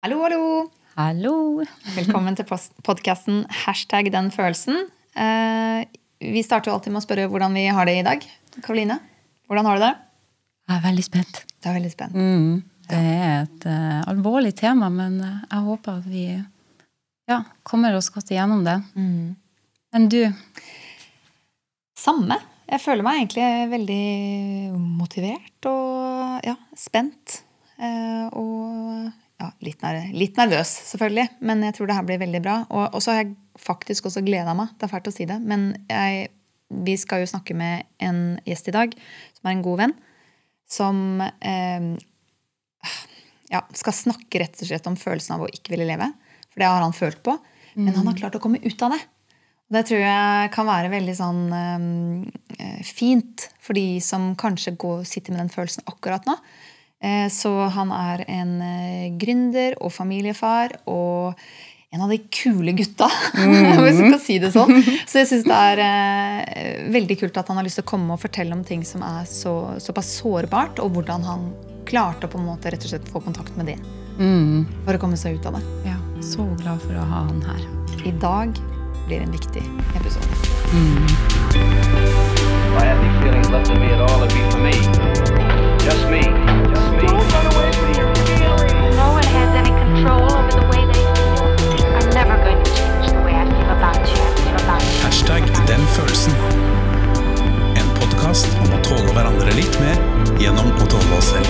Hallo, hallo! Hallo! Velkommen til podkasten Hashtag den følelsen. Eh, vi starter alltid med å spørre hvordan vi har det i dag. Karoline, hvordan har du det? Jeg er veldig spent. Det er veldig spent. Mm, det er et uh, alvorlig tema, men uh, jeg håper at vi ja, kommer oss godt igjennom det. Mm. Enn du? Samme. Jeg føler meg egentlig veldig motivert og ja, spent. Eh, og ja, litt, nervøs, selvfølgelig, men jeg tror det her blir veldig bra. Og, så har jeg faktisk også gleda meg. Det er fælt å si det, men jeg, vi skal jo snakke med en gjest i dag som er en god venn. Som eh, ja, skal snakke rett og slett om følelsen av å ikke ville leve. For det har han følt på. Men han har klart å komme ut av det. Det tror jeg kan være veldig sånn eh, fint for de som kanskje går, sitter med den følelsen akkurat nå. Eh, så han er en eh, gründer og familiefar og en av de kule gutta, mm. hvis du kan si det sånn. Så jeg syns det er eh, veldig kult at han har lyst til å komme og fortelle om ting som er så, såpass sårbart, og hvordan han klarte å på en måte rett og slett få kontakt med det. Mm. For å komme seg ut av det. Ja, Så glad for å ha han her. I dag blir en viktig episode. Mm. I have these feelings left in me at all, it'd be for me. Just me. Hverandre litt mer gjennom å tåle oss selv.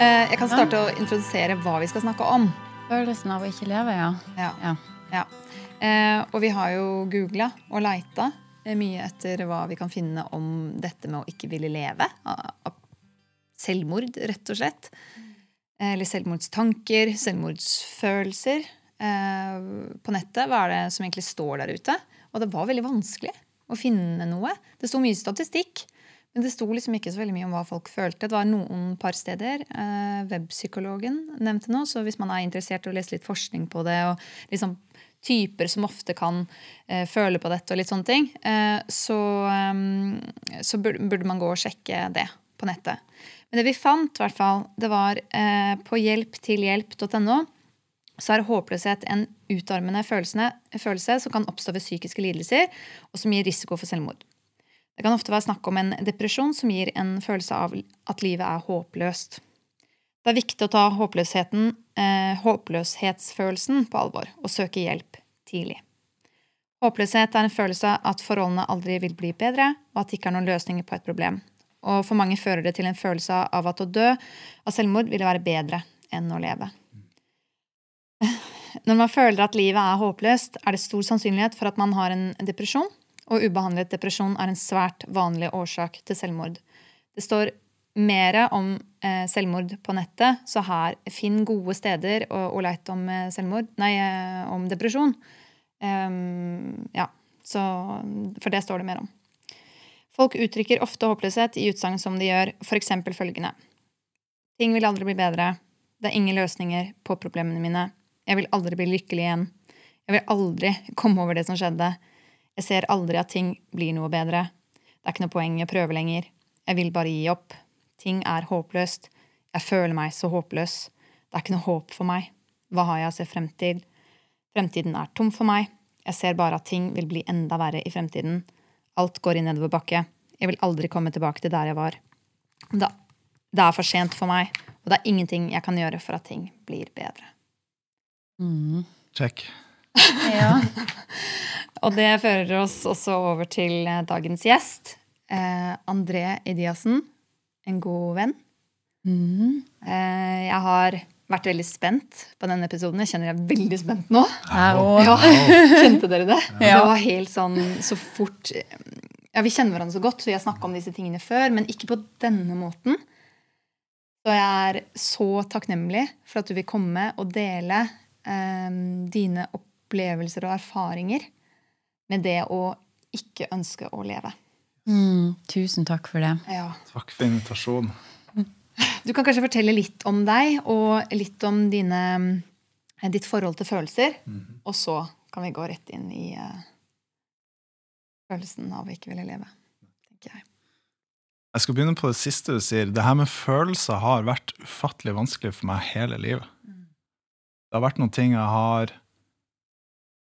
Eh, jeg kan starte å introdusere hva vi skal snakke om. Følelsen av å ikke leve, ja. ja. ja. ja. Eh, og vi har jo googla og leita eh, mye etter hva vi kan finne om dette med å ikke ville leve. Selvmord, rett og slett. Eh, eller selvmordstanker, selvmordsfølelser. Eh, på nettet, hva er det som egentlig står der ute? Og det var veldig vanskelig å finne noe. Det sto mye statistikk. Men det sto liksom ikke så veldig mye om hva folk følte. Det var noen par steder. Eh, webpsykologen nevnte noe, så hvis man er interessert i å lese litt forskning på det, og liksom typer som ofte kan eh, føle på dette, og litt sånne ting, eh, så, um, så burde, man gå og sjekke det på nettet. Men det vi fant, hvert fall, det var eh, på hjelptilhjelp.no så er håpløshet en utarmende følelse som kan oppstå ved psykiske lidelser, og som gir risiko for selvmord. Det kan ofte være snakk om en depresjon som gir en følelse av at livet er håpløst. Det er viktig å ta eh, håpløshetsfølelsen på alvor og søke hjelp tidlig. Håpløshet er en følelse at forholdene aldri vil bli bedre, og at det ikke er noen løsninger på et problem. Og for mange fører det til en følelse av at å dø av selvmord ville være bedre enn å leve. Når man føler at livet er håpløst, er det stor sannsynlighet for at man har en depresjon og ubehandlet depresjon er en svært vanlig årsak til selvmord. Det står mer om eh, selvmord på nettet, så her finn gode steder å, å leite om eh, selvmord Nei, eh, om depresjon. Um, ja, så, for det står det mer om. Folk uttrykker ofte håpløshet i utsagn som de gjør f.eks. følgende Ting vil aldri bli bedre. Det er ingen løsninger på problemene mine. Jeg vil aldri bli lykkelig igjen. Jeg vil aldri komme over det som skjedde. Jeg ser aldri at ting blir noe bedre. Det er ikke noe poeng i å prøve lenger. Jeg vil bare gi opp. Ting er håpløst. Jeg føler meg så håpløs. Det er ikke noe håp for meg. Hva har jeg å se frem til? Fremtiden er tom for meg. Jeg ser bare at ting vil bli enda verre i fremtiden. Alt går i nedoverbakke. Jeg vil aldri komme tilbake til der jeg var. Det er for sent for meg, og det er ingenting jeg kan gjøre for at ting blir bedre. Mm. Check. ja. Og det fører oss også over til eh, dagens gjest. Eh, André Idiassen. En god venn. Mm. Eh, jeg har vært veldig spent på denne episoden. Jeg kjenner jeg er veldig spent nå. Ja, Kjente dere det? Ja. Det var helt sånn så fort Ja, Vi kjenner hverandre så godt, så vi har snakka om disse tingene før, men ikke på denne måten. Så jeg er så takknemlig for at du vil komme og dele eh, dine opplevelser og erfaringer med det å ikke ønske å leve. Mm, tusen takk for det. Ja. Takk for invitasjonen. Du kan kanskje fortelle litt om deg og litt om dine, eh, ditt forhold til følelser. Mm. Og så kan vi gå rett inn i uh, følelsen av å ikke ville leve. tenker jeg. Jeg skal begynne på det siste du sier. Det her med følelser har vært ufattelig vanskelig for meg hele livet. Det har vært noen ting jeg har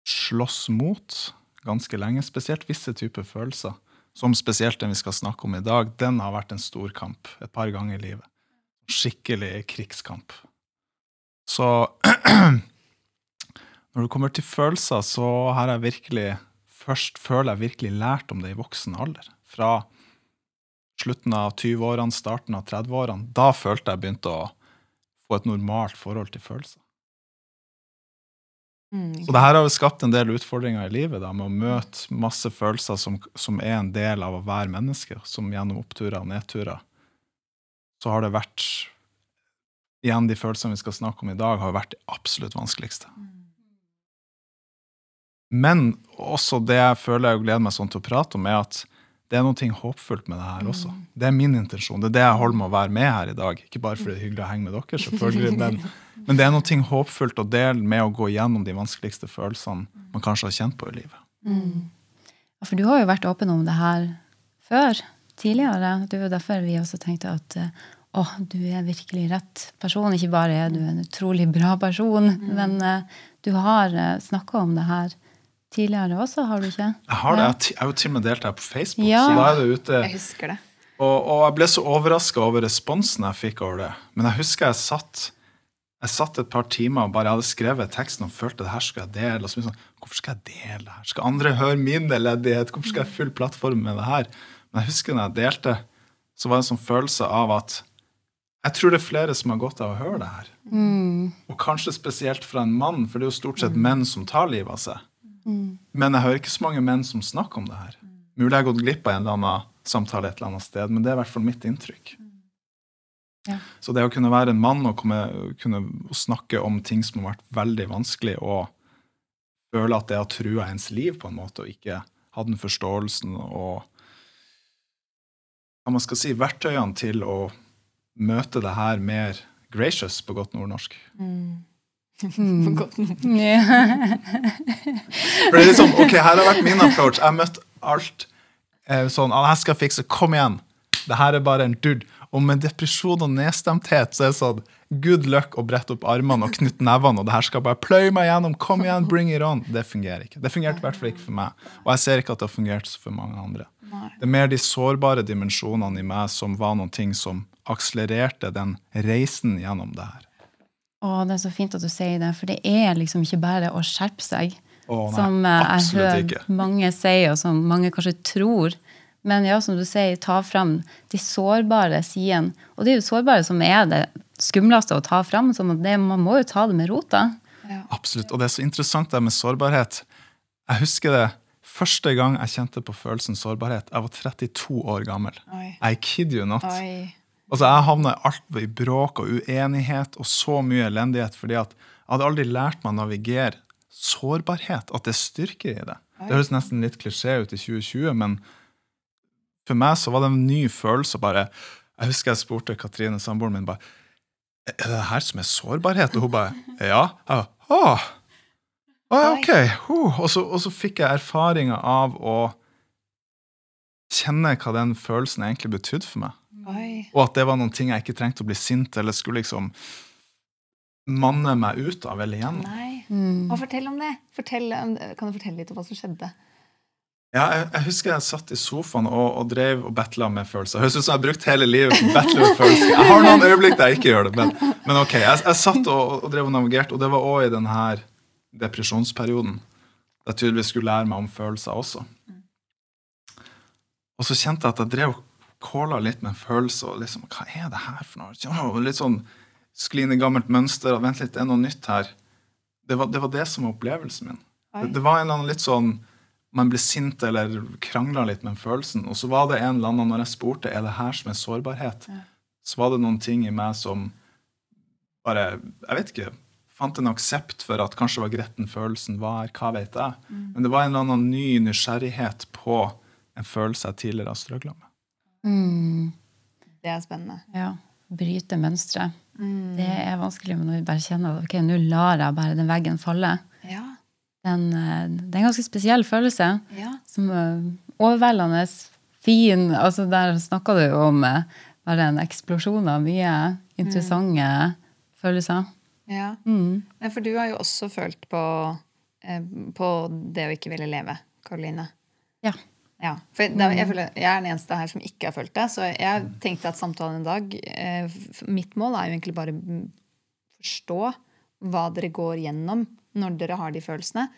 slåss mot ganske lenge, spesielt visse typer følelser. Som spesielt den vi skal snakke om i dag, den har vært en stor kamp et par ganger i livet. Skikkelig krigskamp. Så når det kommer til følelser, så har jeg virkelig Først føler jeg virkelig lært om det i voksen alder. Fra slutten av 20-årene, starten av 30-årene. Da følte jeg begynte å få et normalt forhold til følelser. Mm, Så det her har skapt en del utfordringer i livet, da, med å møte masse følelser som, som er en del av å være menneske, som gjennom oppturer og nedturer. Så har det vært Igjen, de følelsene vi skal snakke om i dag, har vært det absolutt vanskeligste. Men også det jeg føler jeg gleder meg sånn til å prate om, er at det er noe håpfullt med det her også. Det er min intensjon. Det er det jeg holder med å være med her i dag. Ikke bare fordi det er hyggelig å henge med dere, selvfølgelig, men, men det er noe håpfullt å dele med å gå gjennom de vanskeligste følelsene man kanskje har kjent på i livet. Ja, For du har jo vært åpen om det her før, tidligere. Det er jo derfor vi også tenkte at eh, å, du er virkelig rett person. Ikke bare er du en utrolig bra person, men eh, du har uh, snakka om det her tidligere også, har du ikke? Jeg har det, jeg har jo til og med delt det på Facebook, Ja. så da er det ute. Jeg husker det. Og, og jeg ble så overraska over responsen jeg fikk over det. Men jeg husker jeg satt jeg satt et par timer og bare hadde skrevet teksten og følte det her skal jeg dele. Og så sånn, Hvorfor skal jeg dele det her? Skal andre høre min elendighet? Hvorfor skal jeg fylle plattformen med det her? Men jeg husker når jeg delte, så var det en sånn følelse av at jeg tror det er flere som har godt av å høre det her. Og kanskje spesielt fra en mann, for det er jo stort sett menn som tar livet av seg. Men jeg hører ikke så mange menn som snakker om det her. Mulig jeg har gått glipp av en eller annen samtale et eller annet sted, men det er i hvert fall mitt inntrykk. Ja. Så det å kunne være en mann og komme, kunne snakke om ting som har vært veldig vanskelig, og føle at det har trua ens liv på en måte, og ikke ha den forståelsen og hva man skal si, verktøyene til å møte det her mer gracious på godt nordnorsk. For godt. For det er sånn, ok, her har vært min approach. Jeg har møtt alt eh, sånn, ah, jeg skal fikse, kom igjen. Det her er bare en dude. Og med depresjon og nedstemthet så er det sånn, good luck å brette opp armene og knytte nevene, og det her skal bare pløye meg gjennom, kom igjen, bring it on. Det fungerer ikke. Det fungerte i hvert fall ikke for meg. Og jeg ser ikke at det har fungert for mange andre. Nei. Det er mer de sårbare dimensjonene i meg som var noen ting som akselererte den reisen gjennom det her. Å, det er så fint at du sier det, for det er liksom ikke bare å skjerpe seg. Oh, nei, som eh, jeg hører ikke. mange sier, og som mange kanskje tror. Men ja, som du sier, ta fram de sårbare sidene. Og det er jo sårbare som er det skumleste å ta fram. Så det, man må jo ta det med rota. Ja. Absolutt. Og det er så interessant det med sårbarhet. Jeg husker det første gang jeg kjente på følelsen sårbarhet. Jeg var 32 år gammel. Oi. I kid you not. Oi. Altså, jeg havna i alt i bråk og uenighet og så mye elendighet fordi at jeg hadde aldri lært meg å navigere sårbarhet. At det er styrke i det. Det høres nesten litt klisjé ut i 2020, men for meg så var det en ny følelse. bare, Jeg husker jeg spurte Katrine, samboeren min, bare Er det her som er sårbarhet? Og hun bare Ja. Jeg bare, Åh. Å, ok. Og, så, og så fikk jeg erfaringer av å kjenne hva den følelsen egentlig betydde for meg. Oi. Og at det var noen ting jeg ikke trengte å bli sint eller skulle liksom manne meg ut av eller igjennom. Nei. Mm. Og fortell om det. Fortell, kan du fortelle litt om hva som skjedde? Ja, jeg, jeg husker jeg satt i sofaen og, og drev og battla med følelser. Høres ut som jeg har brukt hele livet på å battle med følelser. Jeg har noen øyeblikk der jeg ikke gjør det, men, men ok. Jeg, jeg satt og, og drev og navigerte, og det var òg i denne depresjonsperioden. Der jeg tydeligvis skulle lære meg om følelser også. Og så kjente jeg at jeg drev og kåla litt med en følelse, og liksom, hva er det her for noe? Ja, litt sånn skli inn i gammelt mønster, og vent litt, det er noe nytt her. Det var det, var det som var opplevelsen min. Det, det var en eller annen litt sånn man ble sint eller krangla litt med følelsen. Og så var det en eller annen, når jeg spurte er det her som er sårbarhet, så var det noen ting i meg som bare Jeg vet ikke. Fant en aksept for at kanskje var gretten følelsen var. Hva vet jeg. Men det var en eller annen ny nysgjerrighet på en følelse jeg tidligere har strøgla med. Mm. Det er spennende. Ja. Bryte mønstre. Mm. Det er vanskelig når vi bare kjenner at ok, nå lar jeg bare den veggen falle. Ja. den, eh, det er en ganske spesiell følelse. Ja. Som er overveldende fin. Altså, der snakka du jo om eh, bare en eksplosjon av mye interessante følelser. ja. Mm. For du har jo også følt på, eh, på det å ikke ville leve, Karoline. Ja. Ja, for jeg, føler, jeg er den eneste her som ikke har følt det. Så jeg tenkte at samtalen i dag eh, Mitt mål er jo egentlig bare å forstå hva dere går gjennom når dere har de følelsene.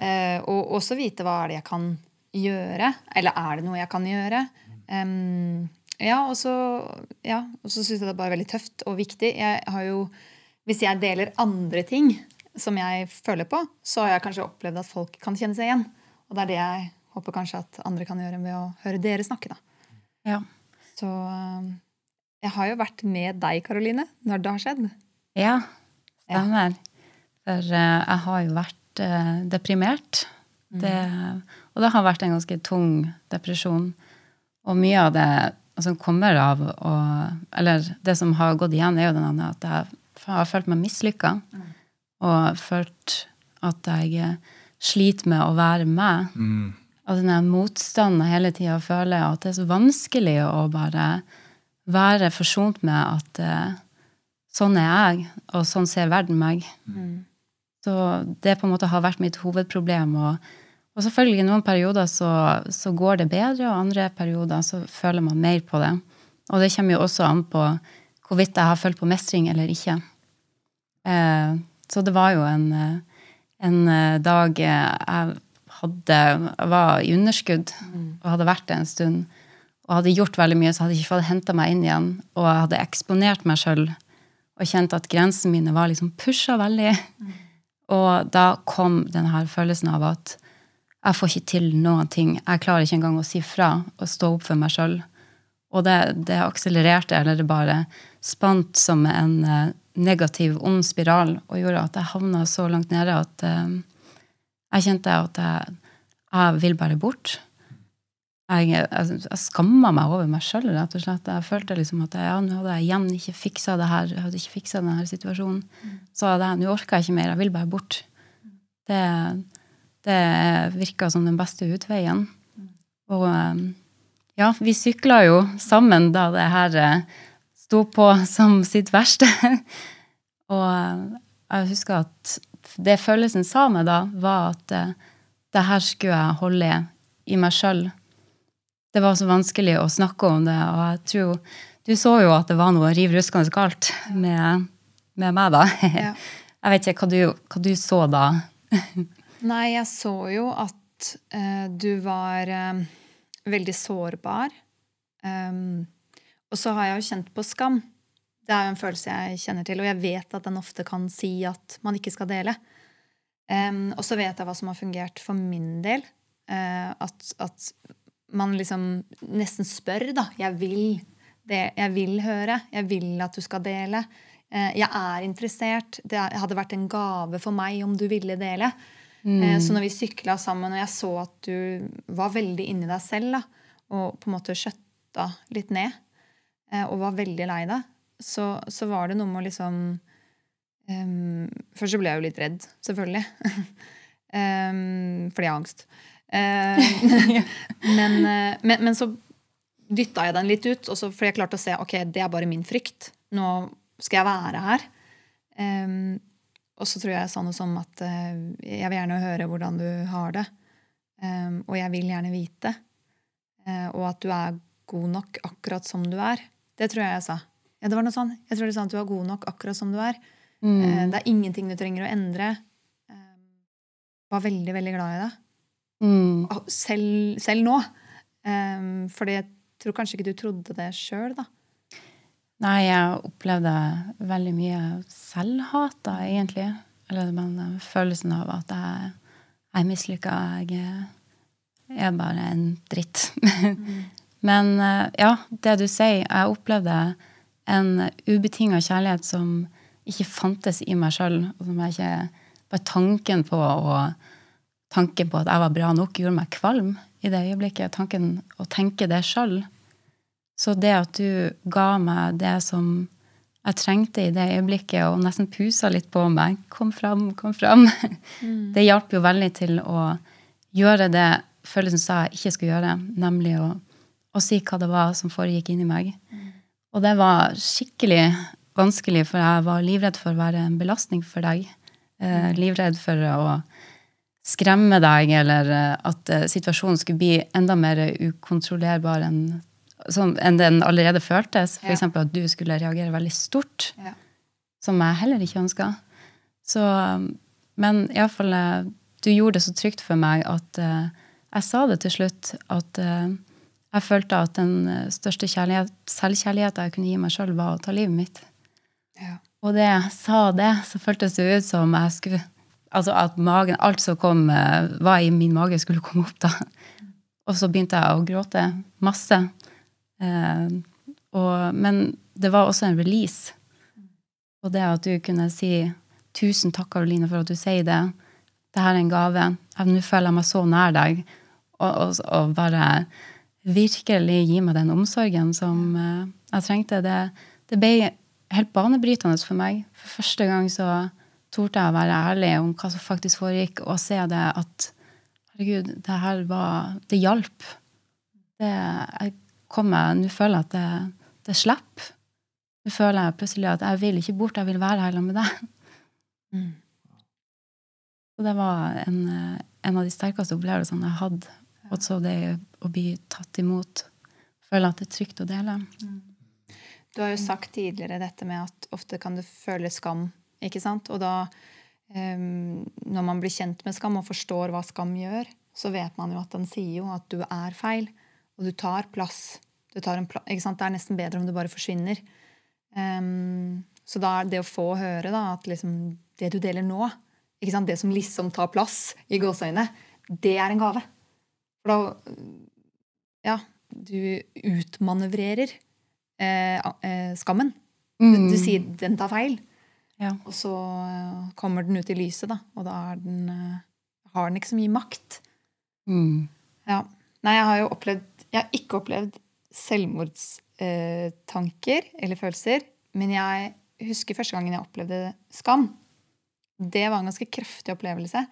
Eh, og også vite hva er det jeg kan gjøre. Eller er det noe jeg kan gjøre? Um, ja, og så ja, så syns jeg det er bare veldig tøft og viktig. Jeg har jo, hvis jeg deler andre ting som jeg føler på, så har jeg kanskje opplevd at folk kan kjenne seg igjen. Og det er det jeg håper kanskje at andre kan gjøre ved å høre dere snakke. da. Ja. Så um, jeg har jo vært med deg, Karoline, når det har skjedd. Ja, stemmer. For uh, jeg har jo vært uh, deprimert. Det, og det har vært en ganske tung depresjon. Og mye av det som kommer av å Eller det som har gått igjen, er jo den andre at jeg har følt meg mislykka. Og følt at jeg sliter med å være meg. Mm. Og den der motstanden jeg hele tida føler at det er så vanskelig å bare være forsont med at uh, sånn er jeg, og sånn ser verden meg. Så det på en måte har vært mitt hovedproblem. Og, og selvfølgelig i noen perioder så, så går det bedre, og andre perioder så føler man mer på det. Og det kommer jo også an på hvorvidt jeg har følt på mestring eller ikke. Uh, så det var jo en, eh, en dag jeg hadde, var i underskudd og hadde vært det en stund. Og hadde gjort veldig mye, så hadde jeg ikke fått henta meg inn igjen. Og jeg hadde eksponert meg sjøl og kjent at grensene mine var liksom pusha veldig. Og da kom denne her følelsen av at jeg får ikke til noen ting. Jeg klarer ikke engang å si fra og stå opp for meg sjøl. Og det, det akselererte, eller det bare spant som en eh, negativ, ond spiral og gjorde at jeg havna så langt nede at eh, jeg kjente at jeg, jeg vil bare bort. Jeg, jeg, jeg skamma meg over meg sjøl, rett og slett. Jeg følte liksom at jeg, ja, nå hadde jeg igjen ikke fiksa det her. Jeg hadde ikke fiksa denne situasjonen. Så hadde jeg, nå orker jeg ikke mer. Jeg vil bare bort. Det, det virka som den beste utveien. Og eh, ja, vi sykla jo sammen da det her eh, sto på som sitt verste. Og eh, jeg husker at det følelsen sa meg da, var at uh, det her skulle jeg holde i meg sjøl. Det var så vanskelig å snakke om det, og jeg tror Du så jo at det var noe riv ruskende galt med, med meg, da. Ja. Jeg vet ikke hva du, hva du så da. Nei, jeg så jo at uh, du var uh, veldig sårbar. Um, og så har jeg jo kjent på skam. Det er jo en følelse jeg kjenner til, og jeg vet at den ofte kan si at man ikke skal dele. Um, og så vet jeg hva som har fungert for min del. Uh, at, at man liksom nesten spør, da. Jeg vil det. Jeg vil høre. Jeg vil at du skal dele. Uh, jeg er interessert. Det hadde vært en gave for meg om du ville dele. Eh, Så når vi sykla sammen, og jeg så at du var veldig inni deg selv, da, og på en måte skjøtta litt ned, og var veldig lei deg, så, så var det noe med å liksom um, Først så ble jeg jo litt redd, selvfølgelig. um, fordi jeg har angst. Eh, men, eh, men, men så dytta jeg den litt ut, og så, fordi jeg klarte å se ok, det er bare min frykt. Nå skal jeg være her. Og så tror jeg sa noe som at uh, jeg vil gjerne høre hvordan du har det. Og jeg vil gjerne vite. Uh, og at du er god nok akkurat som du er. Det tror jeg jeg sa. Ja, det var noe sånn. Jeg tror du sa at du er god nok akkurat som du er. Mm. det er ingenting du trenger å endre. Em, var veldig, veldig glad i deg. Mm. Selv, selv nå. Um, fordi jeg tror kanskje ikke du trodde det sjøl, da. Nei, jeg opplevde veldig mye selvhat, da, egentlig. Eller eh, følelsen av at jeg, jeg er mislykka. Jeg er- er bare en dritt. Men eh, ja, det du sier, jeg opplevde en ubetinga kjærlighet som ikke fantes i meg sjøl. Bare tanken på tanken på at jeg var bra nok, gjorde meg kvalm i det øyeblikket. Tanken å tenke det sjøl. Så det at du ga meg det som jeg trengte i det øyeblikket, og nesten pusa litt på meg. Kom fram, kom fram. Det hjalp jo veldig til å gjøre det følelsen sa jeg ikke skulle gjøre, nemlig å, å si hva det var som foregikk inni meg. Og det var skikkelig vanskelig, for jeg var livredd for å være en belastning for deg. Eh, livredd for å skremme deg, eller eh, at eh, situasjonen skulle bli enda mer ukontrollerbar enn som, enn den allerede føltes. Ja. F.eks. at du skulle reagere veldig stort, Ja. som jeg heller ikke ønska. Så, men iallfall Du gjorde det så trygt for meg at eh, jeg sa det til slutt. At eh, jeg følte at den eh, største selvkjærligheten jeg kunne gi meg sjøl, var å ta livet mitt. Ja. Og det jeg sa det, så føltes det ut som jeg skulle Altså at magen, alt som kom, eh, var i min mage, skulle komme opp da. Og så begynte jeg å gråte masse. Eh, og, men det var også en release. Og det at du kunne si 'tusen takk, Karoline, for at du sier det'. Dette er en gave. Nå føler jeg meg så nær deg. Og, og, og bare virkelig gi meg den omsorgen som eh, jeg trengte. Det, det ble helt banebrytende for meg. For første gang så torde jeg å være ærlig om hva som faktisk foregikk, og se det at herregud, det her var Det hjalp. Det, jeg kom meg, Nå føler jeg at det, det slipper. Nå føler jeg plutselig at jeg vil ikke bort, jeg vil være her sammen med deg. Mm. Og det var en, eh, en av de sterkeste opplevelsene jeg hadde. Også det å bli tatt imot. Føle at det er trygt å dele. Du har jo sagt tidligere dette med at ofte kan du føle skam. ikke sant? Og da, um, når man blir kjent med skam og forstår hva skam gjør, så vet man jo at den sier jo at du er feil, og du tar plass. Du tar pla? Det er nesten bedre om du bare forsvinner. Um, så da er det å få høre da, at liksom, det du deler nå, det som liksom tar plass i gåseøynene, det er en gave. For da Ja, du utmanøvrerer eh, eh, skammen. Du, du sier 'den tar feil', Ja. og så eh, kommer den ut i lyset, da. Og da den, eh, har den ikke så mye makt. Mm. Ja. Nei, jeg har jo opplevd Jeg har ikke opplevd selvmordstanker eh, eller følelser. Men jeg husker første gangen jeg opplevde skam. Det var en ganske kraftig opplevelse.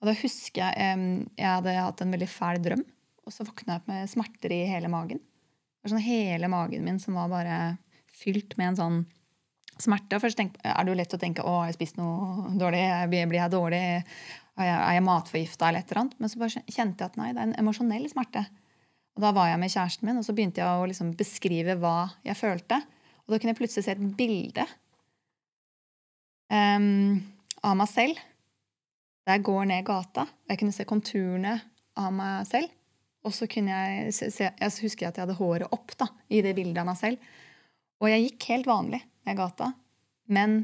Og da husker jeg jeg hadde hatt en veldig fæl drøm. Og så våkna jeg opp med smerter i hele magen. Det var sånn hele magen min som var bare fylt med en sånn smerte. Og først tenk, er det jo lett å tenke å, har jeg spist noe dårlig? Blir jeg dårlig? Er jeg, jeg matforgifta eller et eller annet? Men så bare kjente jeg at nei, det er en emosjonell smerte. Og da var jeg med kjæresten min, og så begynte jeg å liksom beskrive hva jeg følte. Og da kunne jeg plutselig se et bilde um, av meg selv der jeg går ned gata. Og jeg kunne se konturene av meg selv. Og så kunne jeg se, se Jeg husker at jeg hadde håret opp da, i det bildet av meg selv. Og jeg gikk helt vanlig ned gata. Men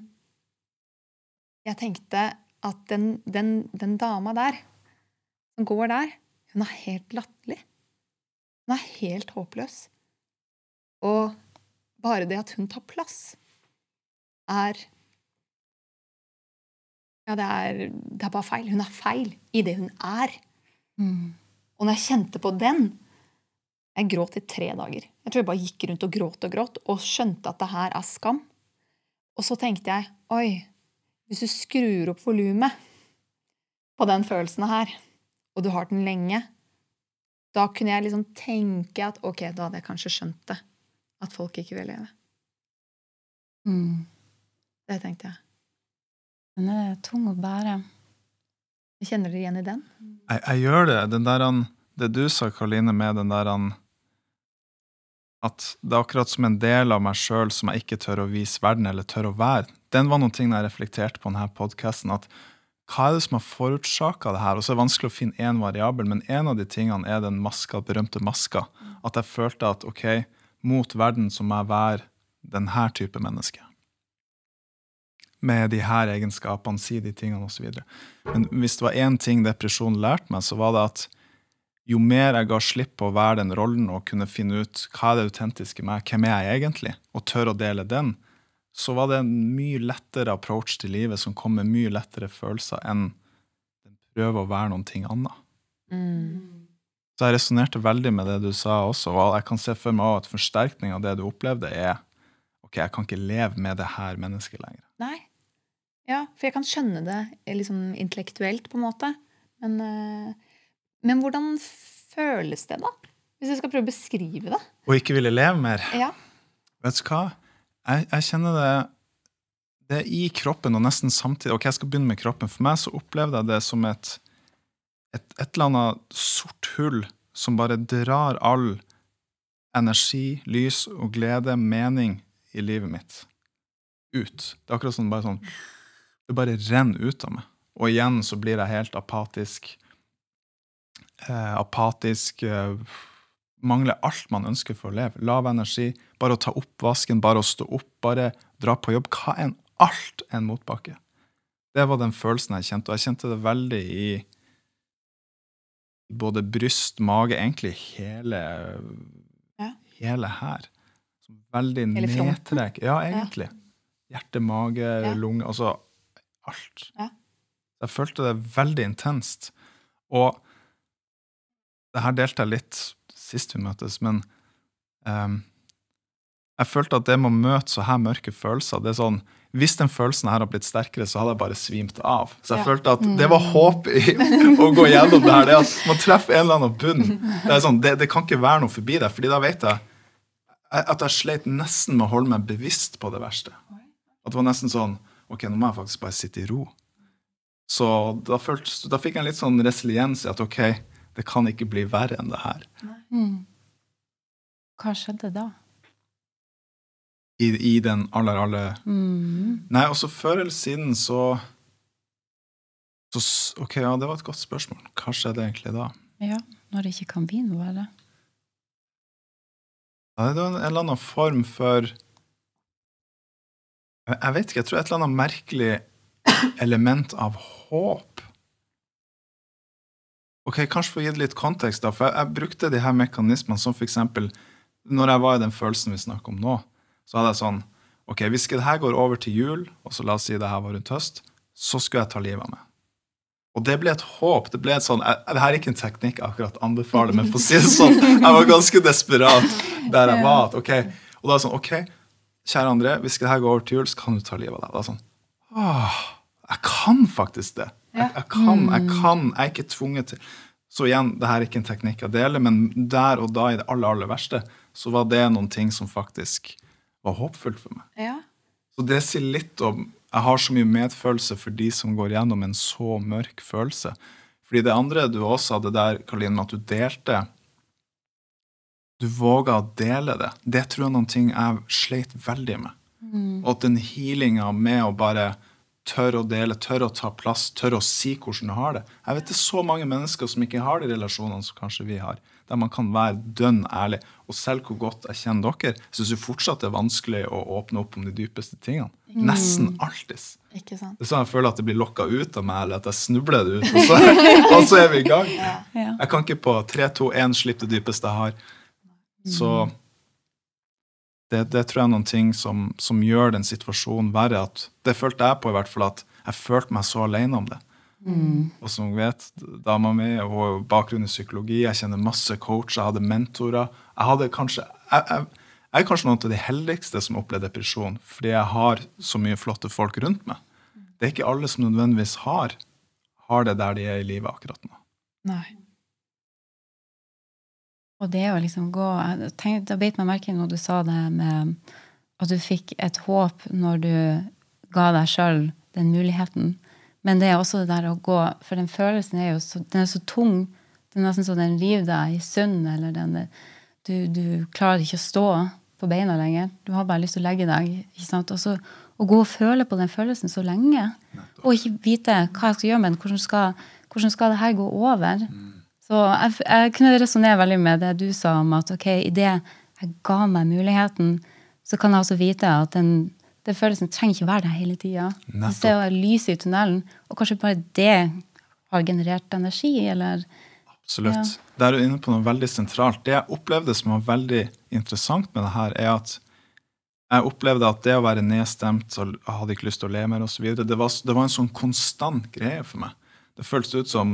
jeg tenkte at den, den, den dama der, som går der, hun er helt latterlig. Hun er helt håpløs. Og bare det at hun tar plass, er Ja, det er, det er bare feil. Hun er feil i det hun er. Mm. Og når jeg kjente på den Jeg gråt i tre dager. Jeg tror jeg bare gikk rundt og gråt og gråt og skjønte at det her er skam. Og så tenkte jeg oi, hvis du skrur opp volumet på den følelsen her, og du har den lenge, da kunne jeg liksom tenke at ok, da hadde jeg kanskje skjønt det. At folk ikke vil leve. Mm. Det tenkte jeg. Den er tung å bære. Kjenner du igjen i den? Jeg, jeg gjør det. Den der, han- det du sa, Karoline, med den der han- At det er akkurat som en del av meg sjøl som jeg ikke tør å vise verden, eller tør å være. Den var noen ting jeg reflekterte på denne podkasten. Hva er det som har forårsaka det her? Og så er det vanskelig å finne én variabel, men en av de tingene er den maska, berømte maska. At jeg følte at ok, mot verden så må jeg være denne type menneske. Med de her egenskapene, si de tingene osv. Men hvis det var én ting depresjon lærte meg, så var det at jo mer jeg ga slipp på å være den rollen og kunne finne ut hva er det autentiske med hvem er jeg egentlig, og tør å dele den, så var det en mye lettere approach til livet som kom med mye lettere følelser enn den prøver å være noen ting annet. Så jeg resonnerte veldig med det du sa også, og jeg kan se for meg at forsterkning av det du opplevde, er ok, jeg kan ikke leve med det her mennesket lenger. Nei. Ja, for jeg kan skjønne det eh, liksom intellektuelt, på en måte. Men, eh, men hvordan føles det, da? Hvis jeg skal prøve å beskrive det. Og ikke ville leve mer. Ja. Vet du hva? Jeg, jeg kjenner det Det er i kroppen og nesten samtidig. Ok, jeg skal begynne med kroppen. For meg så opplevde jeg det som et, et, et eller annet sort hull som bare drar all energi, lys og glede, mening, i livet mitt ut. Det er akkurat sånn bare sånn Det bare renner ut av meg. Og igjen så blir jeg helt apatisk. Eh, apatisk eh, Mangler alt man ønsker for å leve. Lav energi. Bare å ta opp vasken, bare å stå opp, bare dra på jobb. Hva enn alt en motbakke. Det var den følelsen jeg kjente, og jeg kjente det veldig i både bryst, mage, egentlig hele, Ja. hele her. Veldig nedtrekk. Ja, egentlig. Hjerte, mage, Ja. lunge, altså alt. Ja. Jeg følte det veldig intenst. Og det her delte jeg litt sist vi møttes, men um, jeg følte at det med å møte så her mørke følelser det er sånn, Hvis den følelsen her har blitt sterkere, så hadde jeg bare svimt av. Så jeg Ja. følte at det var håp i å gå gjennom det her. Det at man treffer en eller annen bunn. Det, er sånn, det, det kan ikke være noe forbi det, fordi da vet jeg at jeg sleit nesten med å holde meg bevisst på det verste. At det var nesten sånn Ok, nå må jeg faktisk bare sitte i ro. Så da, følte, da fikk jeg en litt sånn resiliens i at ok, det kan ikke bli verre enn det her. Mm. Hva skjedde da? I, i den aller, aller Mm. Nei, også før eller siden så, så Ok, ja, det var et godt spørsmål. Hva skjedde egentlig da? Ja, når det ikke kan bli noe verre. Ja, det en eller annen form for Jeg vet ikke, jeg tror et eller annet merkelig element av håp. Ok, Kanskje for å gi det litt kontekst, da, for jeg, jeg brukte de her mekanismene som eksempel Når jeg var i den følelsen vi snakker om nå, så hadde jeg sånn Ok, hvis det her går over til jul, og så la oss si det her var rundt høst, så skulle jeg ta livet av meg. Og det ble et håp. Det ble et sånn, jeg, det her er ikke en teknikk jeg akkurat anbefaler, men for å si det sånn, jeg var ganske desperat der jeg var. ok, Og da er det sånn, ok, kjære André, hvis det her går over til jul, så kan du ta livet av deg. Da er sånn, åh, jeg kan faktisk det. Jeg, jeg kan, jeg kan, jeg er ikke tvunget til. Så igjen, det her er ikke en teknikk jeg deler, men der og da, i det aller, aller verste, så var det noen ting som faktisk var håpfullt for meg. Ja. Så det sier litt om Jeg har så mye medfølelse for de som går gjennom en så mørk følelse. Fordi det andre du også hadde der, Karoline, at du delte Du våger å dele det. Det tror jeg er noen ting jeg sleit veldig med. Og at den healinga med å bare tørre å dele, tørre å ta plass, tørre å si hvordan du har det. Jeg vet det er så mange mennesker som ikke har de relasjonene som kanskje vi har, der man kan være dønn ærlig. Og selv hvor godt jeg kjenner dere, syns jeg fortsatt det er vanskelig å åpne opp om de dypeste tingene. Nesten alltid. Ikke sant? Det er sånn jeg føler at det blir lokka ut av meg, eller at jeg snubler det ut, og så, og så er vi i gang. Ja. Jeg kan ikke på 3, 2, 1 slippe det dypeste jeg har. Så det, det tror jeg er noen ting som, som gjør den situasjonen verre. At, det følte jeg på, i hvert fall, at jeg følte meg så alene om det. Og som dere vet, dama mi hun har bakgrunn i psykologi, jeg kjenner masse coacher, jeg hadde mentorer. Jeg hadde kanskje jeg, jeg, jeg er kanskje noen av de heldigste som opplever depresjon, fordi jeg har så mye flotte folk rundt meg. Det er ikke alle som nødvendigvis har, har det der de er i livet akkurat nå. Nei. Og det å liksom gå tenk, Da beit meg merke i når du sa det med at du fikk et håp når du ga deg sjøl den muligheten. Men det er også det der å gå For den følelsen er jo så, den er så tung. Det er nesten så den river deg i sund, eller den du, du klarer ikke å stå på beina lenger. Du har bare lyst til å legge deg. ikke sant? Og så å gå og føle på den følelsen så lenge, og ikke vite hva jeg skal gjøre med den, hvordan skal, hvordan skal det her gå over? Så jeg, jeg kunne resonnere veldig med det du sa om at ok, idet jeg ga meg muligheten, så kan jeg også vite at den, den følelsen trenger ikke være der hele tida. Nettopp. Se lyset i tunnelen, og kanskje bare det har generert energi, eller Absolutt. Der er du inne på noe veldig sentralt. Det jeg opplevde som var veldig interessant med det her, er at jeg opplevde at det å være nedstemt og hadde ikke lyst til å le mer osv., det, var- det var en sånn konstant greie for meg. Det føltes ut som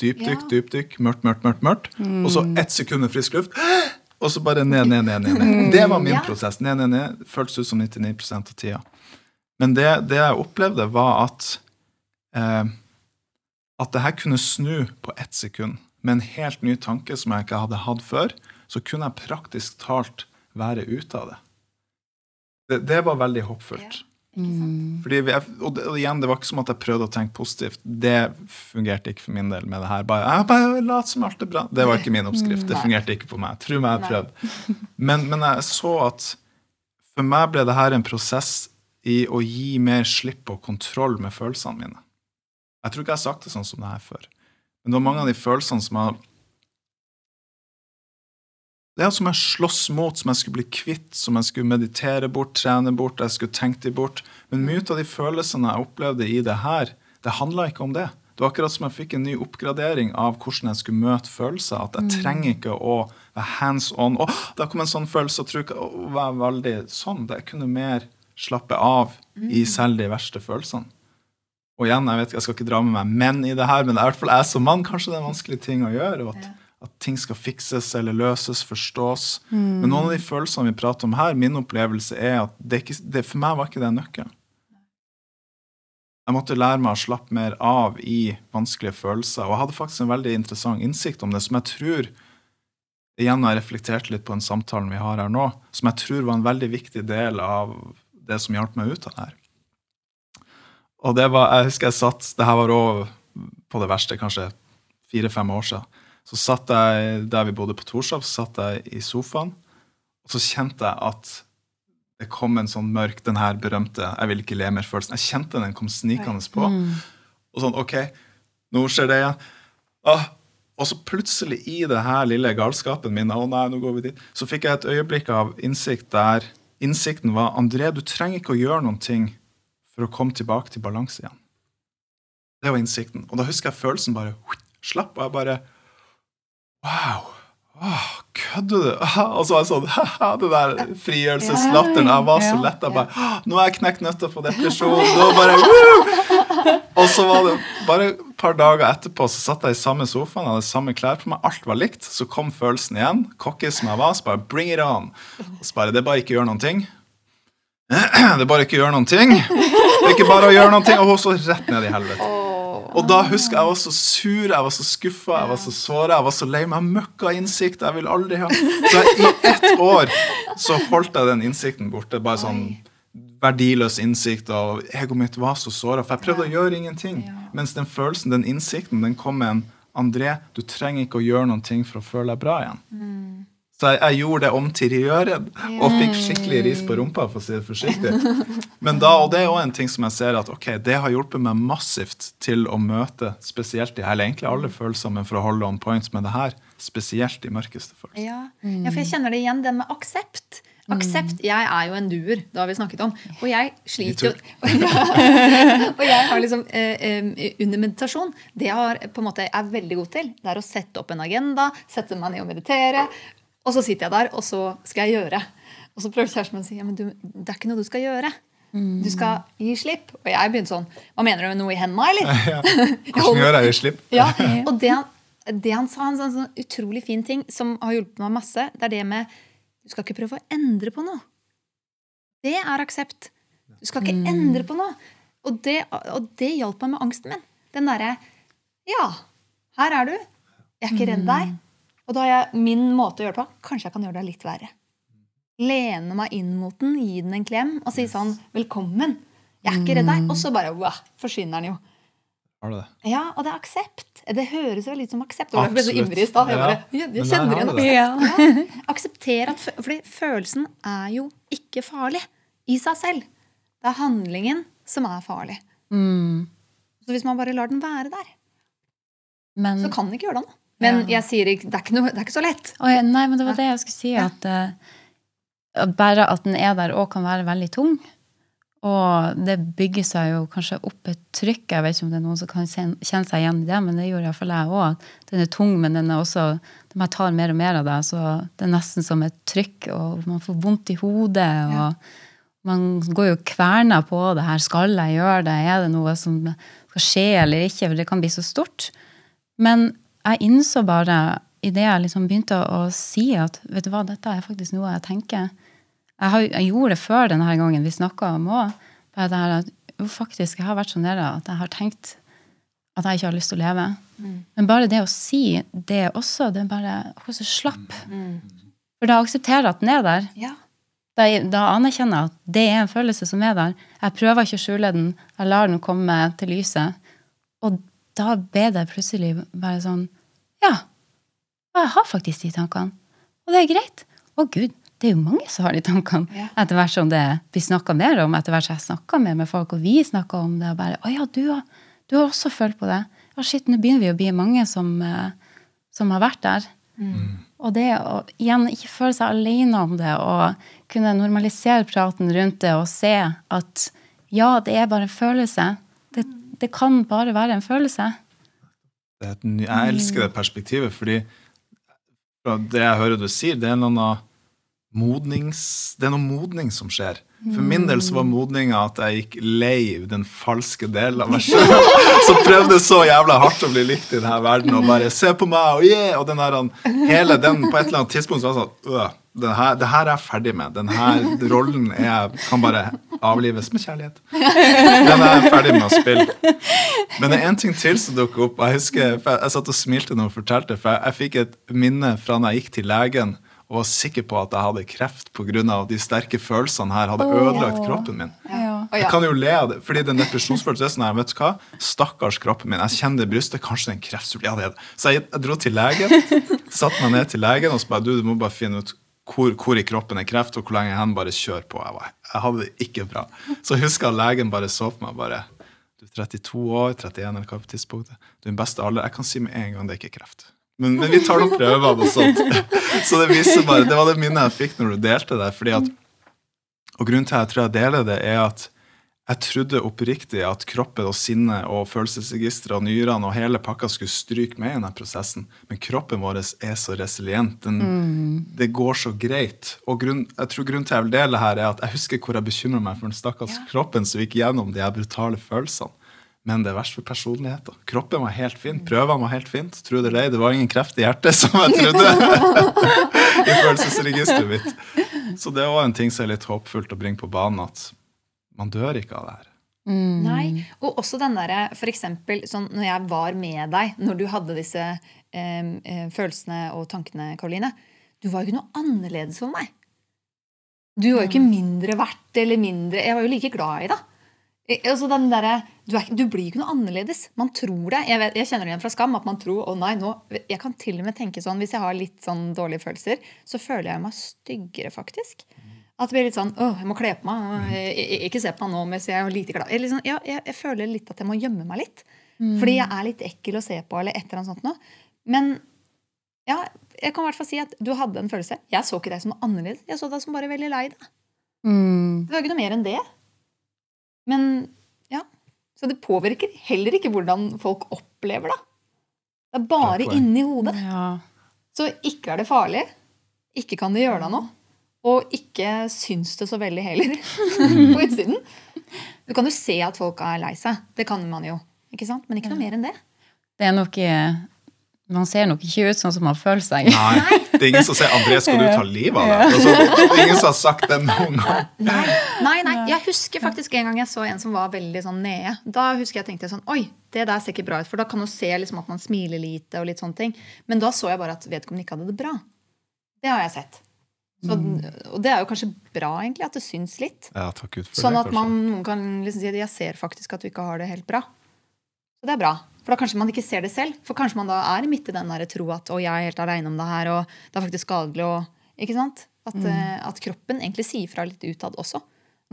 dypdykk, Ja. dypdykk, mørkt, mørkt, mørkt, mørkt. Og så ett sekund med frisk luft. og så bare ned, ned, ned. ned, ned. Det var min Ja. prosess. Ned, ned, ned. Føltes ut som 99% av tida. Men det, det jeg opplevde, var at eh, at det her kunne snu på ett sekund. Med en helt ny tanke som jeg ikke hadde hatt før, så kunne jeg praktisk talt være ute av det. Det, det var veldig håpfullt. Mm. Fordi jeg, og, det, og igjen, det var ikke som at jeg prøvde å tenke positivt. Det fungerte ikke for min del med det her. Bare, jeg bare lat som alt er bra. Det var ikke min oppskrift. Det fungerte ikke på meg. Tro meg, jeg har prøvd. Men, men jeg så at for meg ble det her en prosess i å gi mer slipp og kontroll med følelsene mine. Jeg tror ikke jeg har sagt det sånn som det her før. Men det var mange av de følelsene som jeg det er som jeg slåss mot, som jeg skulle bli kvitt, som jeg skulle meditere bort, trene bort, jeg skulle tenke de bort. Men mye av de følelsene jeg opplevde i det her, det handla ikke om det. Det var akkurat som jeg fikk en ny oppgradering av hvordan jeg skulle møte følelser. At jeg trenger ikke å være hands on. Å, da kom en sånn følelse, og tror ikke å være veldig sånn. Jeg kunne mer slappe av i selv de verste følelsene. Og igjen, jeg vet ikke, jeg skal ikke dra med meg menn i det her, men det er i hvert fall jeg som mann kanskje det er en vanskelig ting å gjøre. og at, at ting skal fikses eller løses, forstås. Men noen av de følelsene vi prater om her, min opplevelse er at det ikke, det, for meg var ikke det nøkkelen. Jeg måtte lære meg å slappe mer av i vanskelige følelser. Og jeg hadde faktisk en veldig interessant innsikt om det, som jeg tror igjen har jeg reflektert litt på den samtalen vi har her nå, som jeg tror var en veldig viktig del av det som hjalp meg ut av det her. Og det var, jeg husker jeg satt, det her var også på det verste, kanskje fire-fem år siden. Så satt jeg der vi bodde på Torshov, så satt jeg i sofaen, og så kjente jeg at det kom en sånn mørk, den her berømte 'jeg vil ikke le mer'-følelsen. Jeg kjente den kom snikende på. Og sånn, OK, nå skjer det igjen. Ah, og så plutselig, i det her lille galskapen min, å nei, nå går vi dit, så fikk jeg et øyeblikk av innsikt der innsikten var André, du trenger ikke å gjøre noen ting for å komme tilbake til balanse igjen. Det var innsikten. Og da husker jeg følelsen bare slapp, og jeg bare Wow! Oh, kødder du? Var jeg sånn haha, Det der frigjørelseslatteren. Jeg var så Ja, lett. Jeg bare Nå er jeg knekt nøtter på depresjon. Nå bare, Woo! Og så var det bare et par dager etterpå så satt jeg i samme sofaen, hadde samme klær på meg, alt var likt. Så kom følelsen igjen. Cocky som jeg var, så bare bring it on. Så bare, Det er bare ikke gjøre noen ting. Det er bare ikke gjøre noen ting. Det er ikke bare å gjøre noen ting. Og så rett ned i helvete. Og da husker jeg var så sur, jeg var så skuffa, jeg var så såra, jeg var så lei meg. Møkka innsikt. Jeg vil aldri ha Så i ett år så holdt jeg den innsikten borte. Bare sånn verdiløs innsikt, og egoet mitt var så såra. For jeg prøvde å gjøre ingenting. Mens den følelsen, den innsikten, den kom med en André, du trenger ikke å gjøre noen ting for å føle deg bra igjen. Så jeg, jeg gjorde det om til gjøren, og fikk skikkelig ris på rumpa, for å si det forsiktig. Men da, og det er òg en ting som jeg ser at ok, det har hjulpet meg massivt til å møte spesielt de eller egentlig alle følelser, men for å holde on points med det her, spesielt de mørkeste følelsene. Ja. ja, for jeg kjenner det igjen, det med aksept. Aksept. Jeg er jo en doer, det har vi snakket om. Og jeg sliter jo Og jeg har liksom eh, eh, under meditasjon Det jeg har, på en måte er veldig god til, det er å sette opp en agenda, sette meg ned og meditere. Og så sitter jeg der, og så skal jeg gjøre. Og så prøver kjæresten min å si ja, men du, det er ikke noe du skal gjøre. Du skal gi slipp. Og jeg begynte sånn Hva mener du med noe i hendene, eller? Hvordan gjør jeg gi slipp? Ja, og det han, det han sa, en sånn, sånn utrolig fin ting som har hjulpet meg masse, det er det med Du skal ikke prøve å endre på noe. Det er aksept. Du skal ikke endre på noe. Og det, og det hjalp meg med angsten min. Den derre Ja, her er du. Jeg er ikke redd deg. Og da har jeg min måte å gjøre det på. Kanskje jeg kan gjøre det litt verre. Lene meg inn mot den, gi den en klem og si sånn 'Velkommen'. Jeg er ikke redd deg. Og så bare wow, forsvinner den jo. Har du det? Ja, og det er aksept. Det høres veldig ut som aksept. Og jeg ble så ivrig i stad. Jeg, bare, jeg, jeg kjenner igjen aksept. Ja. Aksepter at fø- Fordi følelsen er jo ikke farlig i seg selv. Det er handlingen som er farlig. Mm. Så hvis man bare lar den være der, Men, så kan den ikke gjøre det noe. Men Ja. jeg sier ikke, det, ikke noe, det er ikke så lett. Oh, ja, nei, men det var det jeg skulle si. At uh, bare at den er der òg kan være veldig tung. Og det bygger seg jo kanskje opp et trykk. Jeg vet ikke om det er noen som kan kjenne seg igjen i det, men det gjorde iallfall jeg òg. Den er tung, men den er også når man tar mer og mer av det, så det er nesten som et trykk, og man får vondt i hodet. og Man går jo kverna på det her. Skal jeg gjøre det? Er det noe som skal skje eller ikke? For det kan bli så stort. Men jeg innså bare idet jeg liksom begynte å, å si at vet du hva, dette er faktisk noe jeg tenker Jeg, har, jeg gjorde det før denne gangen vi snakka om òg. Bare det her at jo, faktisk, jeg har vært så nede at jeg har tenkt at jeg ikke har lyst til å leve. Men bare det å si det også, det er bare så slapp. For da aksepterer jeg at den er der. Ja. Da, da anerkjenner jeg at det er en følelse som er der. Jeg prøver ikke å skjule den. Jeg lar den komme til lyset. Og da ble det plutselig bare sånn Ja, jeg har faktisk de tankene. Og det er greit. Å gud, det er jo mange som har de tankene. Ja. Etter hvert som det blir snakka mer om, etter hvert som jeg snakker mer med folk, og vi snakker om det, og bare Å ja, du har, du har også følt på det. Ja, shit, nå begynner vi å bli mange som, eh, som har vært der. Og det å igjen ikke føle seg alene om det, og kunne normalisere praten rundt det og se at ja, det er bare en følelse. Det, det kan bare være en følelse. Det er et ny, jeg elsker det perspektivet, fordi det jeg hører du sier, det er modnings, det er noe modning som skjer. For min del så var modninga at jeg gikk lei den falske delen av meg sjøl. Som prøvde så jævla hardt å bli likt i denne verden og bare 'se på meg', og yeah! Og den der, hele den på et eller annet tidspunkt så var jeg sånn øh, det her, det her er jeg ferdig med. Den her rollen er, kan bare avlives med kjærlighet. Den er jeg ferdig med å spille. Men det er en ting til som dukker opp. Jeg husker, jeg, jeg satt og smilte når hun fortalte, for jeg, jeg fikk et minne fra da jeg gikk til legen og var sikker på at jeg hadde kreft pga. de sterke følelsene her hadde ødelagt kroppen min. Ja. Jeg kan jo le av det, fordi den depresjonsfølelsen er sånn her, vet du hva? Stakkars kroppen min. Jeg kjenner det i brystet. Kanskje det er en kreft. Ja, det er det. Så jeg, jeg dro til legen, satte meg ned til legen og så bare du, du må bare finne ut hvor, hvor i kroppen er kreft, og hvor lenge hen. Bare kjør på. Jeg, var, jeg hadde det ikke bra. Så jeg husker at legen bare så på meg bare Du er 32 år, 31 eller hva på tidspunktet. Du er den beste alder. Jeg kan si med en gang det er ikke kreft. Men, men vi tar noen prøver og sånt. Så det viser bare, det var det minnet jeg fikk når du delte det. fordi at og grunnen til at jeg tror jeg deler det, er at jeg trodde oppriktig at kroppen og sinnet og følelsesregisteret og nyrene og hele pakka skulle stryke med i denne prosessen. Men kroppen vår er så resilient. Den, Det går så greit. Og grunn, jeg tror grunnen til jeg vil dele her, er at jeg husker hvor jeg bekymra meg for den stakkars kroppen som gikk gjennom de brutale følelsene. Men det er verst for personligheten. Kroppen var helt fin. Prøvene var helt fint. Tro det eller det var ingen kreft i hjertet, som jeg trodde. I følelsesregisteret mitt. Så det er òg en ting som er litt håpfullt å bringe på banen, at man dør ikke av det her. Nei. Og også den derre for eksempel sånn når jeg var med deg, når du hadde disse eh, eh, følelsene og tankene, Karoline. Du var jo ikke noe annerledes for meg. Du var jo ikke mindre verdt eller mindre Jeg var jo like glad i deg. Altså den der, du, er, du blir ikke noe annerledes. Man tror det. Jeg, vet, jeg kjenner det igjen fra Skam. at man tror, å nei, nå, Jeg kan til og med tenke sånn, Hvis jeg har litt sånn dårlige følelser, så føler jeg meg styggere, faktisk. At det blir litt sånn åh, jeg må kle på meg. jeg- Ikke se på meg nå mens jeg er lite glad. Jeg, liksom, ja, jeg, jeg føler litt at jeg må gjemme meg litt. Fordi jeg er litt ekkel å se på, eller et eller annet sånt noe. Men ja, jeg kan i hvert fall si at du hadde en følelse. Jeg så ikke deg som noe annerledes. Jeg så deg som bare veldig lei deg. Mm. Det var ikke noe mer enn det. Men ja. Så det påvirker heller ikke hvordan folk opplever det. Det er bare inni hodet. Ja. Så ikke er det farlig. Ikke kan det gjøre deg noe. Og ikke syns det så veldig heller på utsiden. Du kan jo se at folk er lei seg. Det kan man jo. Ikke sant? Men ikke noe mer enn det. Det er nok Man ser nok ikke ut sånn som man føler seg. Nei, det er ingen som sier 'André, skal du ta livet av deg?' Altså, det er ingen som har sagt det noen gang. Nei, nei, nei. Jeg husker faktisk en gang jeg så en som var veldig sånn nede. Da husker jeg tenkte sånn Oi, det der ser ikke bra ut. For da kan du se liksom at man smiler lite og litt sånne ting. Men da så jeg bare at vedkommende ikke hadde det bra. Det har jeg sett. Så, Og det er jo kanskje bra, egentlig, at det syns litt. Ja, takk ut for Sånn det, at man, noen kan liksom si at jeg ser faktisk at du ikke har det helt bra. Så det er bra. For da kanskje man ikke ser det selv. For kanskje man da er midt i den der tro at å, jeg er helt aleine om det her, og det er faktisk skadelig. Og, ikke sant? At, mm. at kroppen egentlig sier fra litt utad også.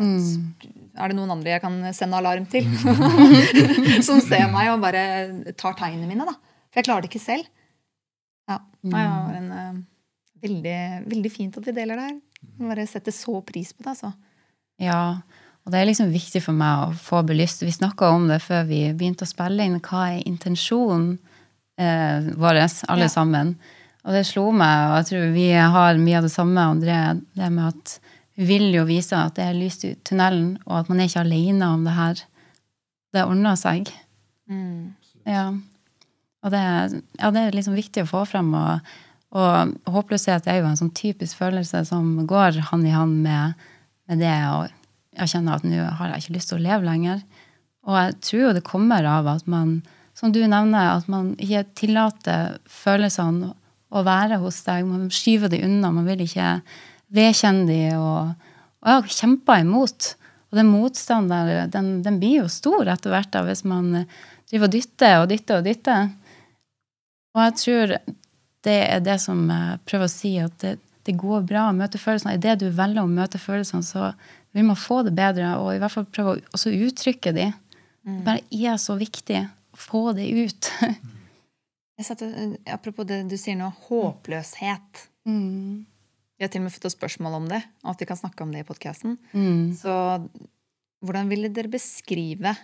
Mm. Er det noen andre jeg kan sende alarm til? Som ser meg og bare tar tegnene mine, da. For jeg klarer det ikke selv. Ja. Nei, det var en, uh, veldig, veldig fint at vi deler det her. Bare setter så pris på det, altså. Ja, og det er liksom viktig for meg å få belyst. Vi snakka om det før vi begynte å spille inn. Hva er intensjonen eh, vår, alle Ja. sammen? Og det slo meg, og jeg tror vi har mye av det samme, André, det med at vi vil jo vise at det er lyst i tunnelen, og at man er ikke alene om det her. Det ordner seg. Mm. Ja. Og det, ja, det er liksom viktig å få frem. Og, og håpløshet er jo en sånn typisk følelse som går hand i hand med, med det å jeg kjenner at nå har jeg ikke lyst til å leve lenger. Og jeg tror jo det kommer av at man, som du nevner, at man ikke tillater følelsene å være hos deg. Man skyver de unna. Man vil ikke vedkjenne de og, og jeg har kjempa imot. Og den motstanden den, den blir jo stor etter hvert da, hvis man driver og dytter og dytter og dytter. Og jeg tror det er det som jeg prøver å si, at det, det går bra å møte følelsene. Idet du velger å møte følelsene, så vil må få det bedre, og i hvert fall prøve å uttrykke de. Det bare er så viktig å få det ut. Satte, apropos det du sier nå, håpløshet. Mm. Vi har til og med fått et spørsmål om det, og at vi kan snakke om det i podkasten. Mm. Så hvordan ville dere beskrive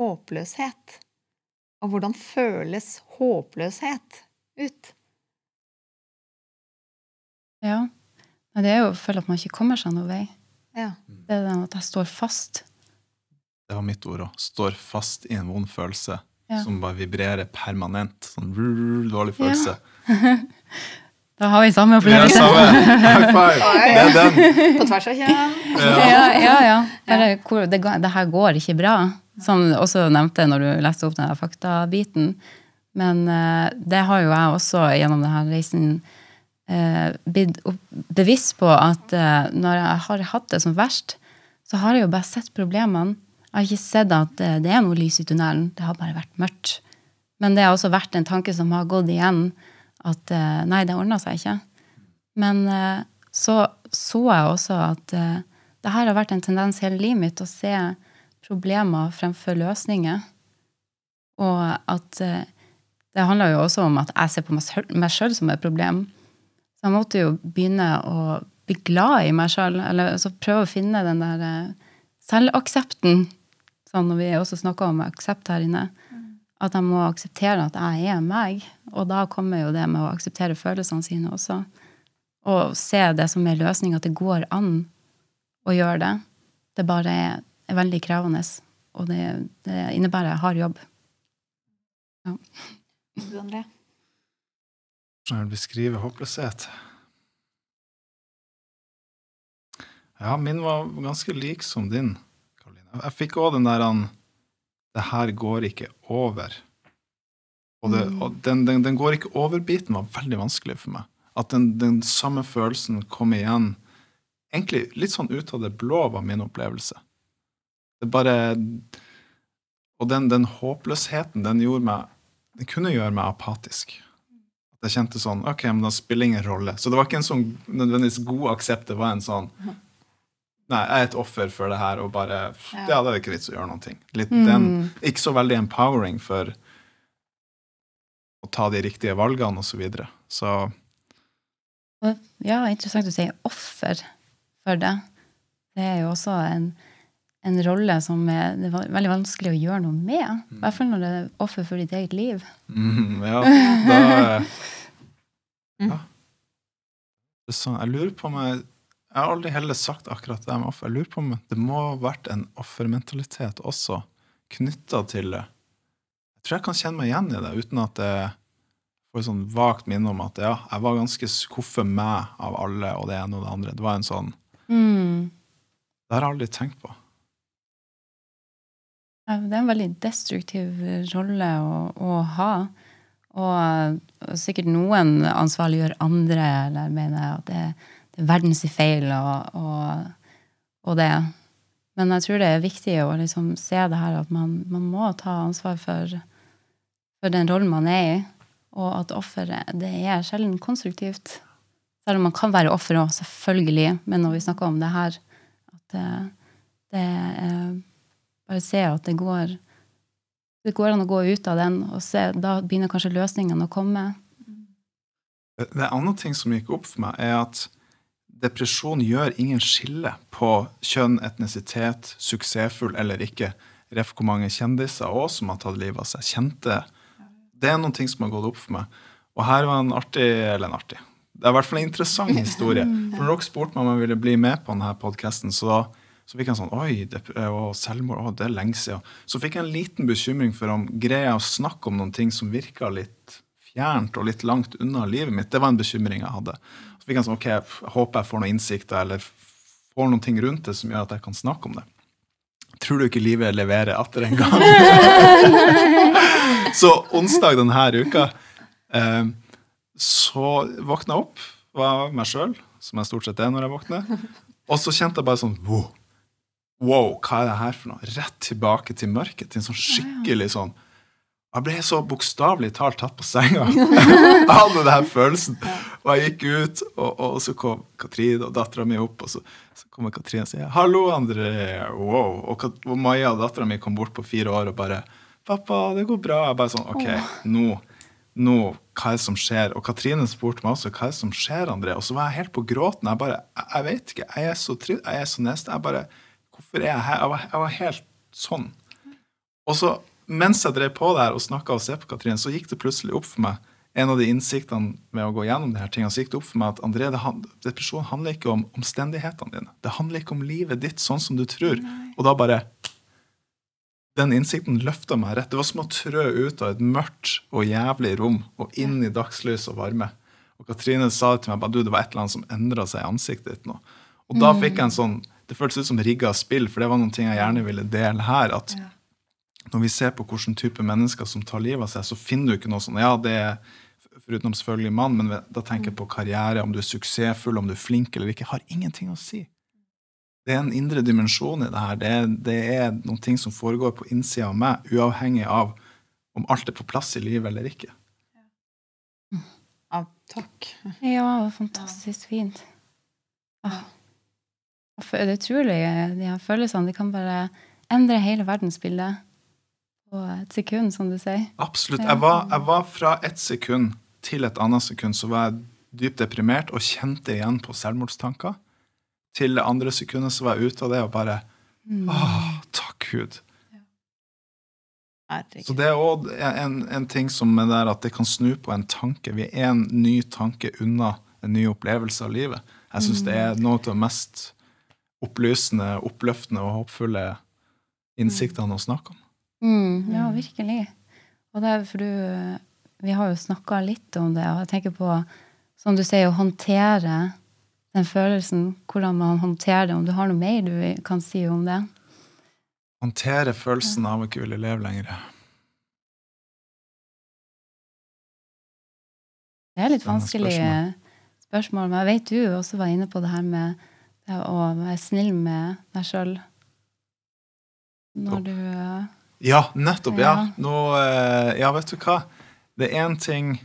håpløshet? Og hvordan føles håpløshet ut? Ja. Det er jo å føle at man ikke kommer seg noen vei. Ja. Det er det at jeg står fast. Det var mitt ord òg. Står fast i en vond følelse Ja. som bare vibrerer permanent. Sånn rrr, dårlig følelse. Da har vi samme opplevelse. High five! Det er den. På tvers av kjønn. Ja, ja. ja. Bare, hvor, det, det her går ikke bra. Som du også nevnte når du leste opp den faktabiten. Men eh, det har jo jeg også gjennom denne reisen blitt bevisst på at eh, når jeg har hatt det som verst, så har jeg jo bare sett problemene. Jeg har ikke sett at eh, det er noe lys i tunnelen. Det har bare vært mørkt. Men det har også vært en tanke som har gått igjen. At eh, nei, det ordna seg ikke. Men eh, så så jeg også at eh, det her har vært en tendens hele livet mitt å se problemer fremfor løsninger. Og at eh, det handler jo også om at jeg ser på meg sjøl som et problem. Så jeg måtte jo begynne å bli glad i meg sjøl, eller altså prøve å finne den der eh, selvaksepten. Sånn når vi også snakker om aksept her inne. At jeg må akseptere at jeg er meg. Og da kommer jo det med å akseptere følelsene sine også. Og se det som er løsning, at det går an å gjøre det. Det bare er, er veldig krevende. Og det, det innebærer hard jobb. Du, André? Hvordan vil beskrive håpløshet? Ja, min var ganske lik som din, Karoline. Jeg fikk òg den der han Det her går ikke over. Og, det, og den, den, den går ikke over-biten var veldig vanskelig for meg. At den, den samme følelsen kom igjen. Egentlig litt sånn ut av det blå var min opplevelse. Det bare Og den, den håpløsheten, den gjorde meg Den kunne gjøre meg apatisk. Jeg kjente sånn Ok, men det spiller ingen rolle. Så det var ikke en sånn nødvendigvis god aksept. Det var en sånn Nei, jeg er et offer for det her, og bare Ja. Det er ikke vits å gjøre ting. Litt den, ikke så veldig empowering for å ta de riktige valgene, og så videre. Så ja, interessant å si offer for det. Det er jo også en, en rolle som er, det er veldig vanskelig å gjøre noe med. I hvert fall når det er offer for ditt eget liv. mm, ja, da Ja. Det er sånn, jeg lurer på om jeg Jeg har aldri heller sagt akkurat det med offer. Jeg lurer på om det må ha vært en offermentalitet også knytta til det. Jeg tror jeg kan kjenne meg igjen i det, uten at det får et sånn vagt minne om at ja, jeg var ganske skuffet meg av alle og det ene og det andre. Det var en sånn Mm. Det har jeg aldri tenkt på. Det er en veldig destruktiv rolle å, å ha. Og og, sikkert noen ansvarliggjør andre, eller mener at det, det er verdens feil og, og, og det. Men jeg tror det er viktig å liksom se det her at man, man må ta ansvar for, for den rollen man er i. Og at offeret det er sjelden konstruktivt. Selv om man kan være offer òg, selvfølgelig. Men når vi snakker om det her, at det, det er bare se at det går det går an å gå ut av den, og se, da begynner kanskje løsningene å komme. Det er annen ting som gikk opp for meg, er at depresjon gjør ingen skille på kjønn, etnisitet, suksessfull eller ikke. Ref hvor mange kjendiser også som har tatt livet av seg. Kjente. Det er noen ting som har gått opp for meg. Og her var en artig Eller en artig. Det er i hvert fall en interessant historie. For når dere spurte meg om jeg ville bli med på denne podkasten, så Så fikk jeg sånn Oi, det, og selvmord, å, det er lenge siden. Så fikk jeg en liten bekymring for om greier jeg å snakke om noen ting som virka litt fjernt og litt langt unna livet mitt. Det var en bekymring jeg hadde. Så fikk jeg sånn, ok, jeg håper jeg får noen innsikter eller får noen ting rundt det som gjør at jeg kan snakke om det. Tror du ikke livet leverer atter en gang? så onsdag denne uka eh, så våkna jeg opp, var meg sjøl, som jeg stort sett er når jeg våkner. Og så kjente jeg bare sånn wow, wow, hva er det her for noe? Rett tilbake til mørket. Til en sånn skikkelig sånn Jeg ble så bokstavelig talt tatt på senga. jeg hadde den følelsen. Og jeg gikk ut, og, og så kom Katrine og dattera mi opp, og så, så kommer Katrine og sier 'Hallo, André'. Wow. Og, og Maja, dattera mi, kom bort på fire år og bare 'Pappa, det går bra.' Jeg bare sånn OK, nå nå, hva er det som skjer? Og Katrine spurte meg også hva er det som skjer, André. Og så var jeg helt på gråten. Jeg bare, jeg, jeg vet ikke, jeg er så trist, jeg er så neste. Jeg bare, hvorfor er jeg her? Jeg var, jeg var helt sånn. Og så, mens jeg drev på der og snakka og se på Katrin, så gikk det plutselig opp for meg en av de innsiktene med å gå gjennom de her tingene, så gikk det opp for meg at André, det, han- depresjon handler ikke om omstendighetene dine. Det handler ikke om livet ditt sånn som du tror. Og da bare den innsikten løfta meg rett. Det var som å trø ut av et mørkt og jævlig rom og inn i dagslys og varme. Og Katrine sa det til meg bare, du, det var et eller annet som endra seg i ansiktet ditt nå. Og da fikk jeg en sånn Det føltes ut som rigga spill, for det var noen ting jeg gjerne ville dele her. at når vi ser på hvilken type mennesker som tar livet av seg, så finner du ikke noe sånn Ja, det er Forutenom selvfølgelig mann, men da tenker jeg på karriere, om du er suksessfull, om du er flink eller ikke, har ingenting å si. Det er en indre dimensjon i det her. Det er, det er noen ting som foregår på innsida av meg, uavhengig av om alt er på plass i livet eller ikke. Ja, takk. Ja, fantastisk fint. Ah. For Det er utrolig, de her følelsene. De kan bare endre hele verdensbildet på et sekund, som du sier. Absolutt. Jeg var, jeg var fra ett sekund til et annet sekund så var jeg dypt deprimert og kjente igjen på selvmordstanker. Til det andre sekundet så var jeg ute av det og bare Åh, takk Gud. Så det er òg en, en ting som er der at det kan snu på en tanke. Vi er en ny tanke unna en ny opplevelse av livet. Jeg syns det er noe av det mest opplysende, oppløftende og håpfulle innsiktene å snakke om. Mm, ja, virkelig. Og det er for du Vi har jo snakka litt om det, og jeg tenker på, som du sier, å håndtere den følelsen. Hvordan man håndterer det. Om du har noe mer du kan si om det? Håndtere følelsen av å ikke ville leve lenger. Det er litt vanskelig spørsmål. spørsmål, men jeg vet du også var inne på det her med å være snill med deg sjøl. Når du eh, Ja, nettopp. Ja. Nå, eh, ja, vet du hva? Det er én ting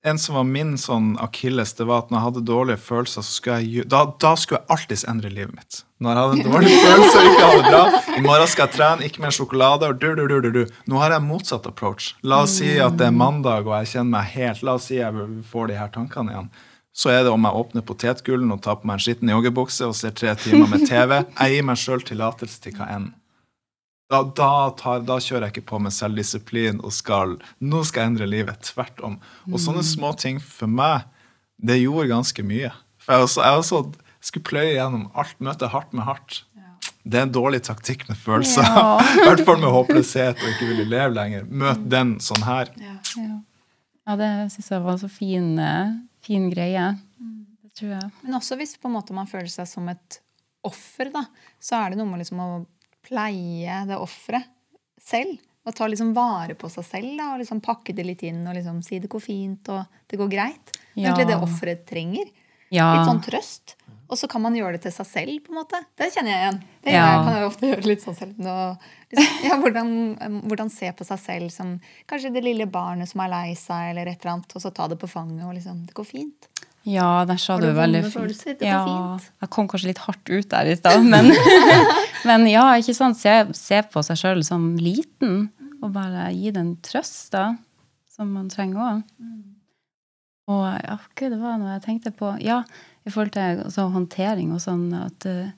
En som var min sånn akilles, det var at når jeg hadde dårlige følelser, så skulle jeg, da, da skulle jeg alltids endre livet mitt. Når jeg hadde dårlige følelser, og ikke hadde det bra. I morgen skal jeg trene, ikke mer sjokolade. og du, du, du, du, du. Nå har jeg motsatt approach. La oss si at det er mandag, og jeg kjenner meg helt La oss si jeg får de her tankene igjen. Så er det om jeg åpner potetgullen og tar på meg en skitten joggebukse og ser tre timer med TV. Jeg gir meg sjøl tillatelse til hva enn. Da, da, tar, da kjører jeg ikke på med selvdisiplin og skal Nå skal jeg endre livet. Tvert om. Og sånne små ting for meg, det gjorde ganske mye. For jeg, også, jeg også skulle pløye gjennom alt, møte hardt med hardt. Det er en dårlig taktikk med følelser. Ja. I hvert fall med håpløshet og ikke ville leve lenger. Møt den sånn her. Ja, ja det syns jeg var så fin, eh, fin greie. Det tror jeg. Men også hvis måte man føler seg som et offer, da, så er det noe med liksom å pleie det offeret selv. Og ta liksom vare på seg selv da, og liksom pakke det litt inn og liksom si det går fint og det går greit. Det er egentlig det offeret trenger. Ja. Litt sånn trøst. Og så kan man gjøre det til seg selv. på en måte. Det kjenner jeg igjen. Det Ja. kan jeg ofte gjøre litt sånn selv. Nå, liksom, ja, hvordan, hvordan se på seg selv som kanskje det lille barnet som er lei seg, eller et eller annet, og så ta det på fanget og liksom Det går fint. Ja, der sa du veldig fint. Det ja, fint. Jeg kom kanskje litt hardt ut der i stad, men, men ja, ikke sant. Se, se på seg sjøl som liten, og bare gi den trøst, da, som man trenger òg. Og ja, gud, det var noe jeg tenkte på. Ja, i forhold til altså, håndtering og sånn, at uh,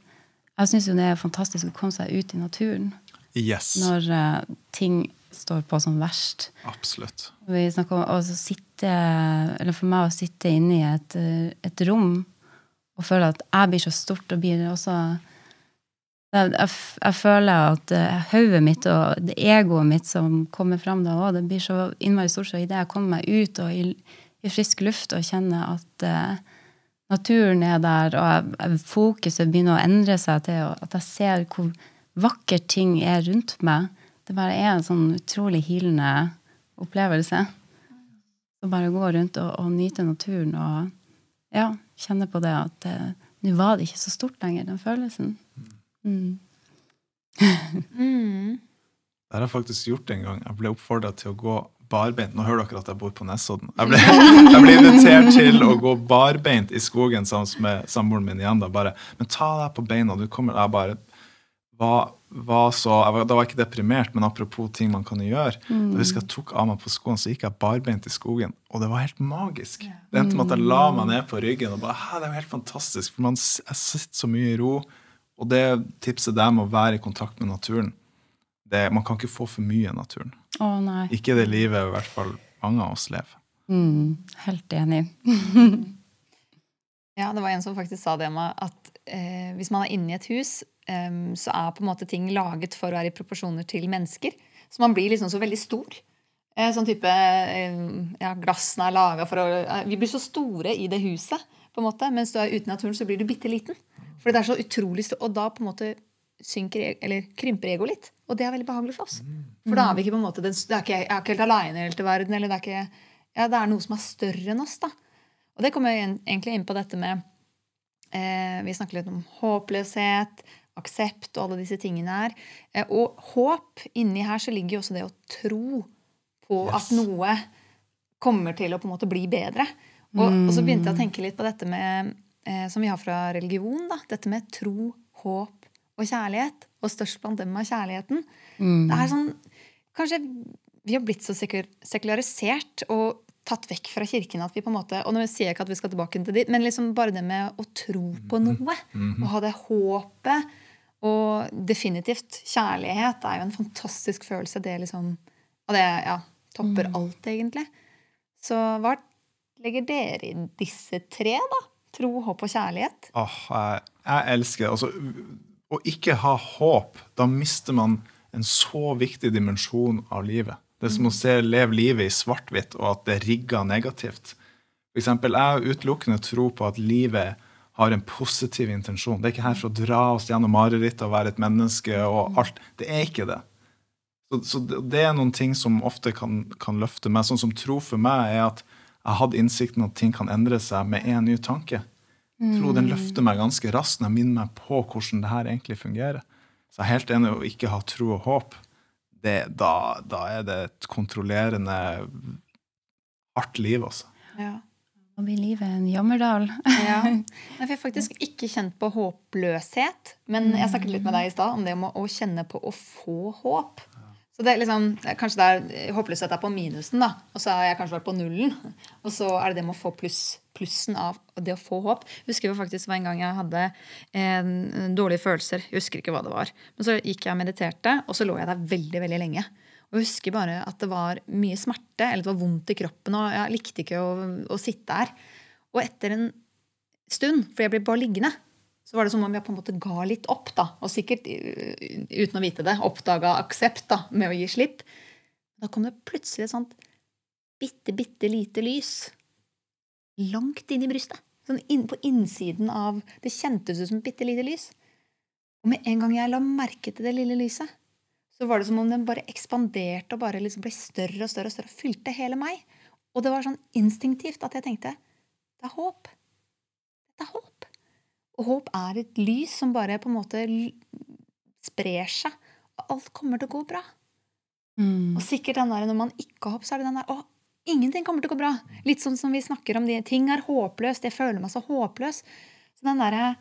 jeg syns jo det er fantastisk å komme seg ut i naturen Yes. når uh, ting står på som verst. Absolutt. Vi snakker om å sitte, eller for meg å sitte inne i et, eh, et rom og føle at jeg blir så stort og blir også Jeg, jeg, jeg føler at hodet mitt og det egoet mitt som kommer fram da òg, det blir så innmari stort. Så idet jeg kommer meg ut og i, i frisk luft og kjenner at eh, naturen er der, og fokuset begynner å endre seg til at jeg ser hvor vakkert ting er rundt meg, det bare er en sånn utrolig hilende opplevelse. Så bare gå rundt og, og nyte naturen og ja, kjenne på det at eh, nå var det ikke så stort lenger, den følelsen. Mm. Mm. Det har jeg faktisk gjort en gang. Jeg ble oppfordra til å gå barbeint. Nå hører dere at jeg bor på Nesodden. Jeg ble, jeg ble invitert til å gå barbeint i skogen sammen med samboeren min igjen. Da bare, Men ta deg på beina, du kommer Jeg bare var, var så, jeg var, Da var jeg ikke deprimert, men apropos ting man kan gjøre. Da husker jeg tok av meg på skoene, så gikk jeg barbeint i skogen. Og det var helt magisk. Det endte med at jeg la meg ned på ryggen og bare det er jo helt fantastisk. For man, jeg sitter så mye i ro. Og det tipset der med å være i kontakt med naturen det, Man kan ikke få for mye i naturen. Å nei. Ikke det livet i hvert fall mange av oss lever. Mm, helt enig. Ja, det var en som faktisk sa det med at eh, hvis man er inne i et hus, eh, så er på en måte ting laget for å være i proporsjoner til mennesker. Så man blir liksom så veldig stor. Eh, sånn type eh, ja, Glassene er laga for å eh, Vi blir så store i det huset, på en måte. Mens du er ute i naturen, så blir du bitte liten. For det er så utrolig stort. Og da på en måte synker, e- eller krymper egoet litt. Og det er veldig behagelig for oss. For da er vi ikke på en måte det er ikke, Jeg er ikke helt aleine i hele verden. Eller det er ikke Ja, det er noe som er større enn oss, da. Og det kommer jeg egentlig inn på dette med eh, Vi snakker litt om håpløshet, aksept og alle disse tingene her. Eh, og håp inni her så ligger jo også det å tro på Yes. at noe kommer til å på en måte bli bedre. Og, og så begynte jeg å tenke litt på dette med eh, som vi har fra religion. da, Dette med tro, håp og kjærlighet. Og størst blant dem er kjærligheten. Det er sånn, Kanskje vi har blitt så sekularisert og tatt vekk fra kirken at vi på en måte Og nå sier jeg ikke at vi skal tilbake til dit, men liksom bare det med å tro på noe. og ha det håpet. Og definitivt kjærlighet er jo en fantastisk følelse. Det liksom Og det ja, topper alt, egentlig. Så hva legger dere i disse tre, da? Tro, håp og kjærlighet? Åh, jeg, jeg elsker. Altså, å ikke ha håp, da mister man en så viktig dimensjon av livet. Det er som å se, leve livet i svart-hvitt, og at det er rigga negativt. For eksempel, jeg har utelukkende tro på at livet har en positiv intensjon. Det er ikke her for å dra oss gjennom marerittet og være et menneske og alt. Det er ikke det. Så, så det er noen ting som ofte kan, kan løfte meg. Sånn som tro for meg er at jeg hatt innsikten at ting kan endre seg med én ny tanke. Tro den løfter meg ganske raskt når jeg minner meg på hvordan det her egentlig fungerer. Så jeg er helt enig i å ikke ha tro og håp. Det, da, da er det et kontrollerende, hardt liv, altså. Ja. Nå blir livet en jammerdal. Ja. Jeg har faktisk ikke kjent på håpløshet. Men jeg snakket litt med deg i stad om det med å kjenne på å få håp. Så det er liksom, Kanskje det er håpløshet er på minusen, da, og så har jeg kanskje vært på nullen. Og så er det det med å få pluss, plussen av det å få håp. Jeg husker jo faktisk det var en gang jeg hadde en dårlige følelser. Jeg husker ikke hva det var. Men så gikk jeg og mediterte, og så lå jeg der veldig veldig lenge. Og jeg husker bare at det var mye smerte, eller det var vondt i kroppen, og jeg likte ikke å, å sitte her. Og etter en stund, for jeg ble bare liggende, så var det som om jeg på en måte ga litt opp. da, Og sikkert uh, uten å vite det oppdaga aksept da, med å gi slipp. Da kom det plutselig et sånt bitte, bitte lite lys langt inn i brystet. Sånn inn, på innsiden av Det kjentes ut som et bitte lite lys. Og med en gang jeg la merke til det lille lyset, så var det som om den bare ekspanderte og bare liksom ble større og større og større og fylte hele meg. Og det var sånn instinktivt at jeg tenkte det er håp. Det er håp. Og håp er et lys som bare på en måte sprer seg. Og alt kommer til å gå bra. Mm. Og sikkert den der når man ikke har håp, så er det den der Å, ingenting kommer til å gå bra. Litt sånn som vi snakker om de ting er håpløst. Jeg føler meg så håpløs. Så den derre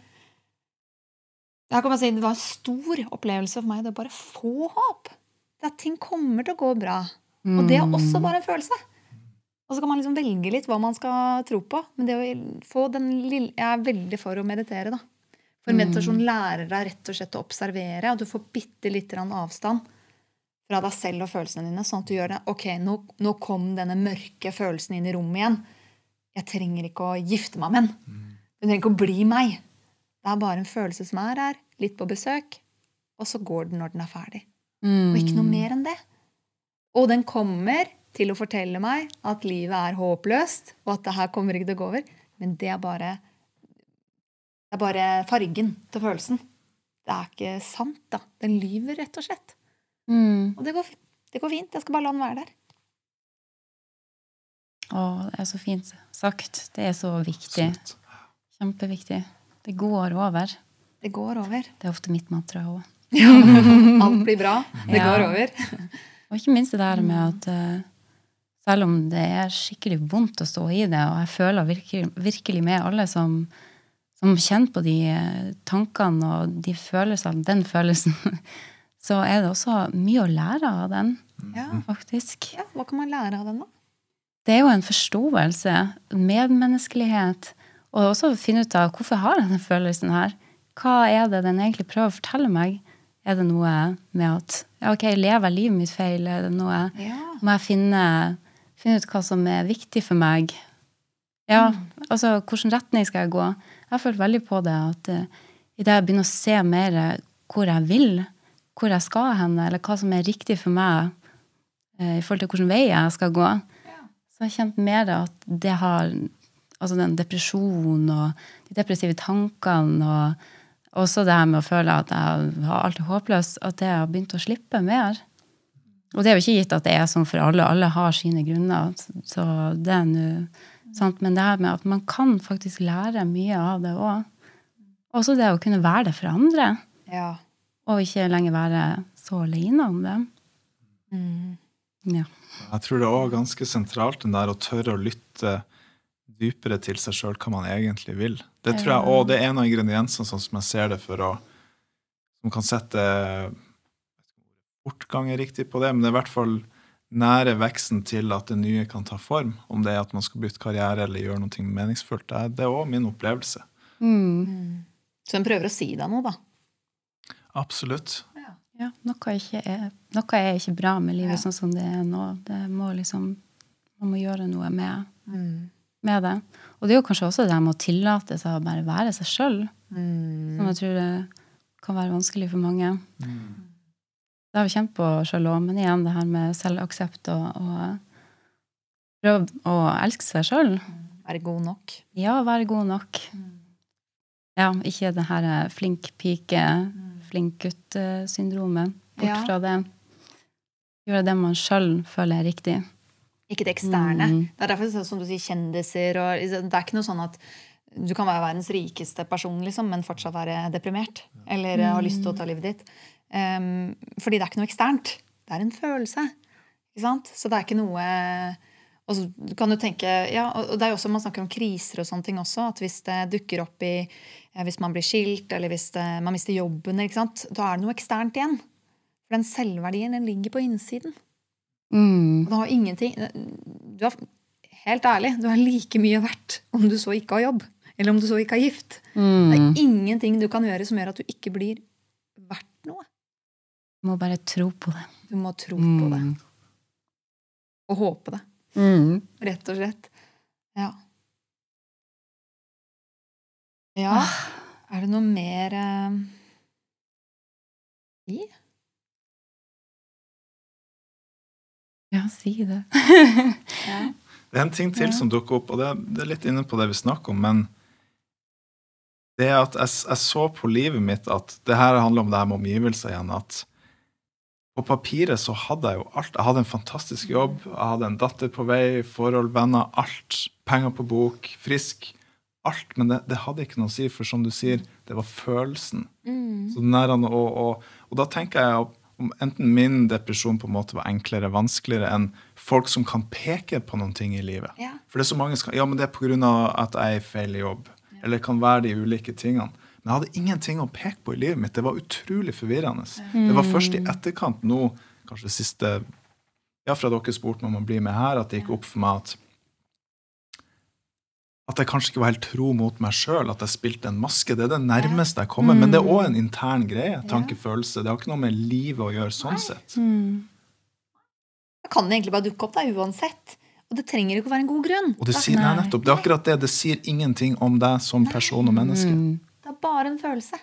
jeg kan bare si, Det var en stor opplevelse for meg det å bare få håp. Det at ting kommer til å gå bra. Og det er også bare en følelse. Og så kan man liksom velge litt hva man skal tro på. Men det å få den lille Jeg er veldig for å meditere, da. For meditasjon lærer deg rett og slett å observere, og du får bitte litt avstand fra deg selv og følelsene dine. Sånn at du gjør det Ok, nå, nå kom denne mørke følelsen inn i rommet igjen. Jeg trenger ikke å gifte meg med den. Den trenger ikke å bli meg. Det er bare en følelse som er her, litt på besøk. og så går den når den er ferdig. Mm. Og ikke noe mer enn det. Og den kommer til å fortelle meg at livet er håpløst, og at det her kommer ikke til å gå over. Men det er bare Det er bare fargen til følelsen. Det er ikke sant, da. Den lyver, rett og slett. Mm. Og det går, det går fint. Jeg skal bare la den være der. Å, det er så fint sagt. Det er så viktig. Absolutt. Kjempeviktig. Det går over. Det går over. Det er ofte mitt mantra òg. Alt blir bra. Det Ja. går over. Og ikke minst det der med at eh, selv om det er skikkelig vondt å stå i det, og jeg føler virkelig, virkelig med alle som, som kjenner på de eh, tankene og de følelsene, den følelsen, så er det også mye å lære av den, Ja. faktisk. ja. Hva kan man lære av den, da? Det er jo en forståelse, medmenneskelighet, og også finne ut av hvorfor jeg har denne følelsen her. Hva er det den egentlig prøver å fortelle meg? Er det noe med at ja, ok, lever jeg livet mitt feil? Er det noe Ja. Må jeg finne, finne ut hva som er viktig for meg? Ja, altså hvilken retning skal jeg gå? Jeg har følt veldig på det at uh, idet jeg begynner å se mer hvor jeg vil, hvor jeg skal henne, eller hva som er riktig for meg uh, i forhold til hvilken vei jeg skal gå, så har jeg kjent mer at det har Altså den depresjonen og de depressive tankene og også det her med å føle at jeg har alt er håpløst, at det har begynt å slippe mer. Og det er jo ikke gitt at det er sånn for alle. Alle har sine grunner. Så det er nu, sant. Men det her med at man kan faktisk lære mye av det òg. Også det å kunne være det for andre. ja. Og ikke lenger være så alene om det. Mm. Ja. Jeg tror det er også ganske sentralt den der å tørre å lytte dypere til seg sjøl hva man egentlig vil. Det tror jeg også, det er en av ingrediensene sånn som jeg ser det, for å Som kan sette Bortgang er riktig på det, men det er i hvert fall nære veksten til at det nye kan ta form. Om det er at man skal bytte karriere eller gjøre noe meningsfullt. Det er- Det òg min opplevelse. Mm. Så en prøver å si deg noe, da. Absolutt. ja noe, er ikke er, noe er ikke bra med livet Ja. sånn som det er nå. Det må liksom Man må gjøre noe med, Mm. med det. Og det er jo kanskje også det med å tillate seg å bare være seg sjøl. Mm. Som jeg tror det kan være vanskelig for mange. Det har vi kjent på sjøl òg, men igjen det her med selvaksept og, og prøve å elske seg sjøl. Være god nok. Ja, være god nok. Ja, ikke det her flink pike, flink gutt-syndromet. Bort Ja. fra det. Gjøre det man sjøl føler er riktig. Ikke det eksterne. Mm. Det er derfor er som du sier, kjendiser og liksom, Det er ikke noe sånn at du kan være verdens rikeste person, liksom, men fortsatt være deprimert. Eller eh, ha lyst til å ta livet ditt. Um, fordi det er ikke noe eksternt. Det er en følelse. Så det er ikke noe og så kan du tenke, ja, og det er jo også Man snakker om kriser og sånne ting også. At hvis det dukker opp i Hvis man blir skilt, eller hvis det, man mister jobben, ikke sant? da er det noe eksternt igjen. For den selvverdien den ligger på innsiden. Mm. Det har ingenting du har, Helt ærlig, du er like mye verdt om du så ikke har jobb. Eller om du så ikke er gift. Det Mm. er ingenting du kan gjøre som gjør at du ikke blir. Må bare tro på det. Du må tro på det. Mm. Og håpe det. Mm. Rett og slett. Ja. Ja. Er det noe mer eh, i? Ja, si det. Ja. Det er en ting til som dukker opp, og det, er- det er litt inne på det vi snakker om, men det er at jeg, jeg så på livet mitt at det her handler om det her med omgivelser igjen, at på papiret så hadde jeg jo alt. Jeg hadde en fantastisk jobb, jeg hadde en datter på vei, forhold, venner, alt. Penger på bok, frisk. Alt. Men det, det hadde ikke noe å si, for som du sier, det var følelsen. Så den der, og, og, og da tenker jeg om enten min depresjon på en måte var enklere, vanskeligere enn folk som kan peke på noen ting i livet. Ja. For det er så mange som ja, men det er pga. at jeg er i feil jobb. Eller det kan være de ulike tingene. Men jeg hadde ingenting å peke på i livet mitt. Det var utrolig forvirrende. Det var først i etterkant nå, kanskje det siste Ja, fra dere spurte meg om å bli med her, at det gikk opp for meg at at jeg kanskje ikke var helt tro mot meg sjøl, at jeg spilte en maske. Det er det nærmeste jeg kommer. Men det er òg en intern greie. Tankefølelse. Det har ikke noe med livet å gjøre sånn sett. Mm. Da kan det egentlig bare dukke opp da, uansett. Og det trenger ikke å være en god grunn. Og det sier, nei, Nei. nettopp, det er akkurat det. Det sier ingenting om deg som person og menneske. Mm. Det er bare en følelse.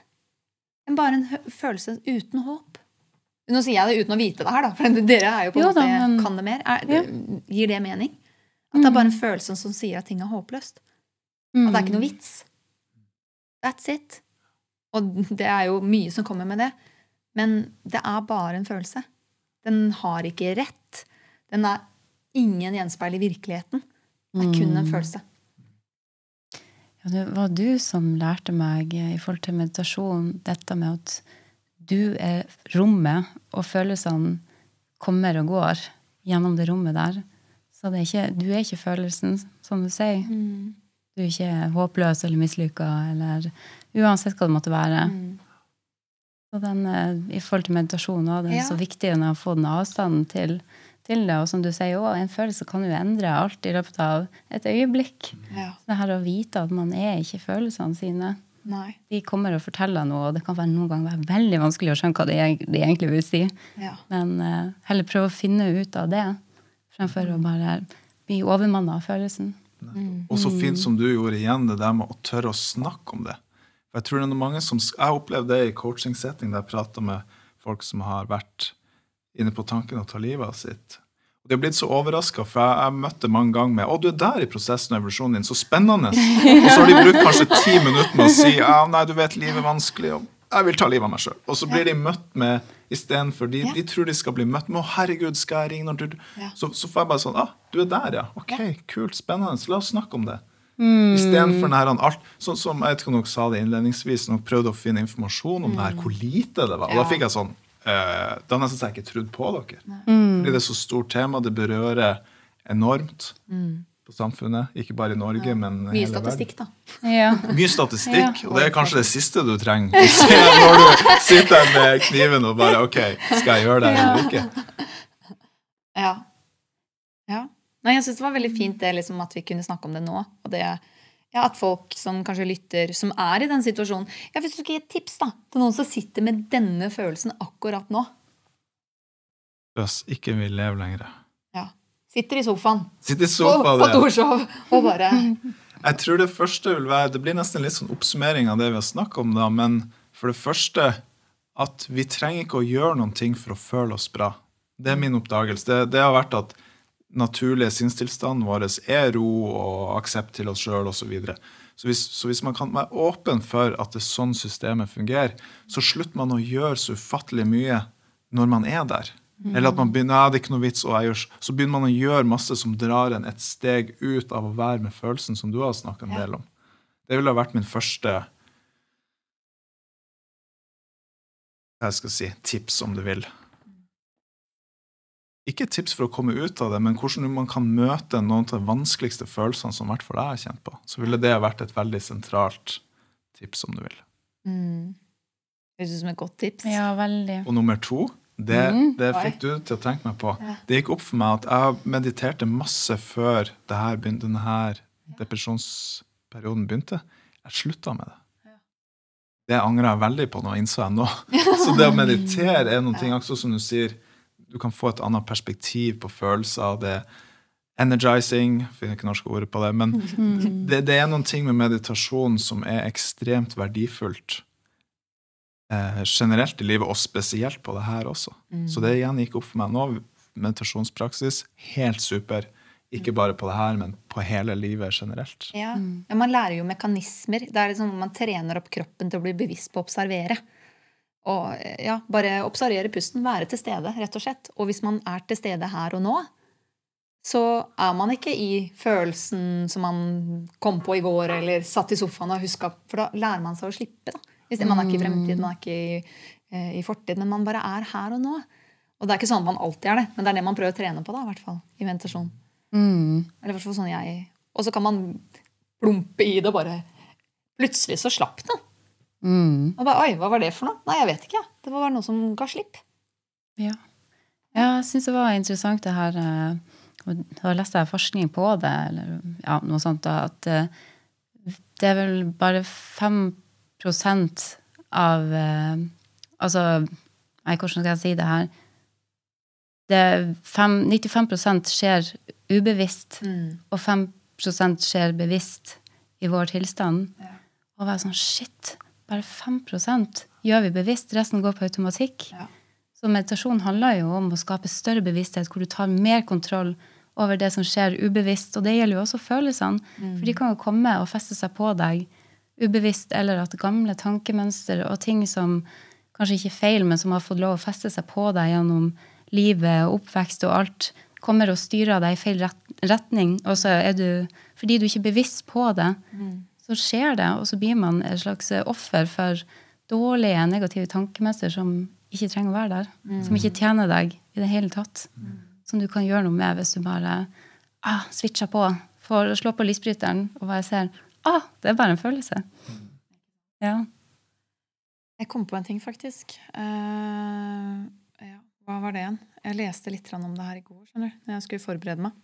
Men bare en følelse uten håp. Nå sier jeg det uten å vite det her, da, for dere er jo på en da, men- kan det mer. Er, ja. Gir det mening? At det er bare en følelse som sier at ting er håpløst? At det er ikke noe vits? That's it. Og det er jo mye som kommer med det. Men det er bare en følelse. Den har ikke rett. Den er ingen gjenspeil i virkeligheten. Det er kun en følelse. Det var du som lærte meg eh, i forhold til meditasjon dette med at du er rommet, og følelsene kommer og går gjennom det rommet der. Så det er ikke, du er ikke følelsen, som du sier. Du er ikke håpløs eller mislykka, eller uansett hva det måtte være. Så den, eh, I forhold til meditasjon er er Ja. så viktig å få den avstanden til, til det. Og som du sier også, en følelse kan jo endre alt i løpet av et øyeblikk. Ja. Det her å vite at man er ikke følelsene sine. Nei. De kommer og forteller noe, og det kan være noen ganger være veldig vanskelig å skjønne hva de, de egentlig vil si. Ja. Men uh, heller prøve å finne ut av det, fremfor å bare bli overmanna av følelsen. Og så fint som du gjorde igjen, det der med å tørre å snakke om det. For Jeg tror det er mange som, jeg har opplevd det i coaching-setting, der jeg prater med folk som har vært inne på tanken å ta livet av sitt. Og De har blitt så overraska, for jeg jeg, møtte mange ganger med 'Å, du er der i prosessen og evolusjonen din. Så spennende!' Og så har de brukt kanskje ti minutter med å si 'Ja, nei, du vet, livet er vanskelig', og 'jeg vil ta livet av meg sjøl'. Og så blir de møtt med Istedenfor de, Ja. de tror de skal bli møtt med 'Å, herregud, skal jeg ringe når du Ja. så, så får jeg bare sånn 'Ah, du er der, ja. Ok, kult, spennende. La oss snakke om det'. Istedenfor den alt Sånn som jeg vet ikke om dere sa det innledningsvis, når dere prøvde å finne informasjon om det her, hvor lite det var. Og da fikk jeg sånn eh, har nesten så jeg ikke trodd på dere. Fordi det er så stort tema, det berører enormt på samfunnet. Ikke bare i Norge, men Mye hele verden. statistikk, da. Ja. Mye statistikk, Ja. og det er kanskje det siste du trenger når du sitter der med kniven og bare OK, skal jeg gjøre det eller ikke? Ja. ja. Nei, jeg syns det var veldig fint det liksom, at vi kunne snakke om det nå. Og det, ja, at folk som kanskje lytter, som er i den situasjonen ja, Hvis du skal gi et tips da, til noen som sitter med denne følelsen akkurat nå Løs, ikke vil leve lenger. ja. Sitter i sofaen Sitter i på, sofaen. på Torshov og bare Jeg tror det første vil være Det blir nesten litt sånn oppsummering av det vi har snakket om, da, men for det første at vi trenger ikke å gjøre noen ting for å føle oss bra. Det er min oppdagelse. Det, det har vært at naturlige sinnstilstanden vår er ro og aksept til oss sjøl osv. Så, videre. så, hvis, så hvis man kan være åpen for at det er sånn systemet fungerer, så slutter man å gjøre så ufattelig mye når man er der. Eller at man begynner, ja, det er ikke noe vits, og jeg gjør, så begynner man å gjøre masse som drar en et steg ut av å være med følelsen som du har snakka en Ja. del om. Det ville ha vært min første hva jeg skal si, tips, om du vil. Ikke tips for å komme ut av det, men hvordan man kan møte noen av de vanskeligste følelsene som i hvert fall jeg har kjent på. Så ville det vært et veldig sentralt tips, om du vil. mm. Høres ut som et godt tips. ja, veldig. Og nummer to, det, Mhm. det fikk du til å tenke meg på. Det gikk opp for meg at jeg mediterte masse før her denne her depresjonsperioden begynte. Jeg slutta med det. Det angrer jeg veldig på nå, innså jeg nå. Så det å meditere er noe, også som du sier, du kan få et annet perspektiv på følelser. Det er energizing, finner ikke norske ordet på det, men det, det er noen ting med meditasjon som er ekstremt verdifullt eh, generelt i livet, og spesielt på det her også. Så det igjen gikk opp for meg nå. Meditasjonspraksis, helt super. Ikke bare på det her, men på hele livet generelt. Ja. ja, Man lærer jo mekanismer. Det er liksom Man trener opp kroppen til å bli bevisst på å observere. Og ja, Bare observere pusten, være til stede, rett og slett. Og hvis man er til stede her og nå, så er man ikke i følelsen som man kom på i går, eller satt i sofaen og huska For da lærer man seg å slippe. da. Hvis Man er ikke i fremtid, man er ikke i, eh, i fortid, men man bare er her og nå. Og det er ikke sånn at man alltid er det, men det er det man prøver å trene på da, i hvert fall, i meditasjon. Mm. Eller i sånn jeg Og så kan man plumpe i det og bare Plutselig så slapp det. Mm. Og bare, Oi, hva var det for noe? Nei, jeg vet ikke. Det var bare noe som ga slipp. Ja. ja jeg syns det var interessant det her eh, og Da leste jeg forskning på det, eller ja, noe sånt, da, at eh, det er vel bare 5% av eh, Altså, nei, hvordan skal jeg si det her? Det er fem, 95 skjer ubevisst, og 5 skjer bevisst i vår tilstand. Og være sånn Shit! Bare 5% gjør vi bevisst. Resten går på automatikk. Ja. Så meditasjon handler jo om å skape større bevissthet, hvor du tar mer kontroll over det som skjer ubevisst. Og det gjelder jo også følelsene. For de kan jo komme og feste seg på deg ubevisst, eller at gamle tankemønster og ting som kanskje ikke er feil, men som har fått lov å feste seg på deg gjennom livet og oppvekst og alt, kommer og styrer deg i feil retning. Og så er du, fordi du ikke er bevisst på det, så skjer det, og så blir man et slags offer for dårlige, negative tankemester som ikke trenger å være der. Som ikke tjener deg i det hele tatt. Som du kan gjøre noe med hvis du bare ah, switcher på. Får slå på lysbryteren og bare ser ah, det er bare en følelse. Ja. Jeg kom på en ting, faktisk. Uh, ja, hva var det igjen? Jeg leste litt om det her i går, skjønner du, når jeg skulle forberede meg.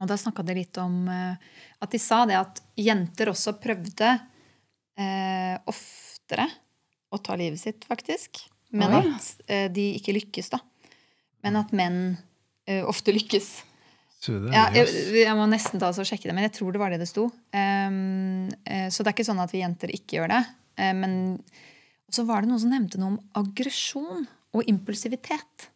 Og da snakka de litt om eh, at de sa det at jenter også prøvde eh, oftere å ta livet sitt, faktisk. Men Oi. at eh, de ikke lykkes, da. Men at menn eh, ofte lykkes. Det Ja, jeg, jeg må nesten ta og sjekke det, men jeg tror det var det det sto. Um, så det er ikke sånn at vi jenter ikke gjør det. Eh, men så var det noen som nevnte noe om aggresjon og impulsivitet.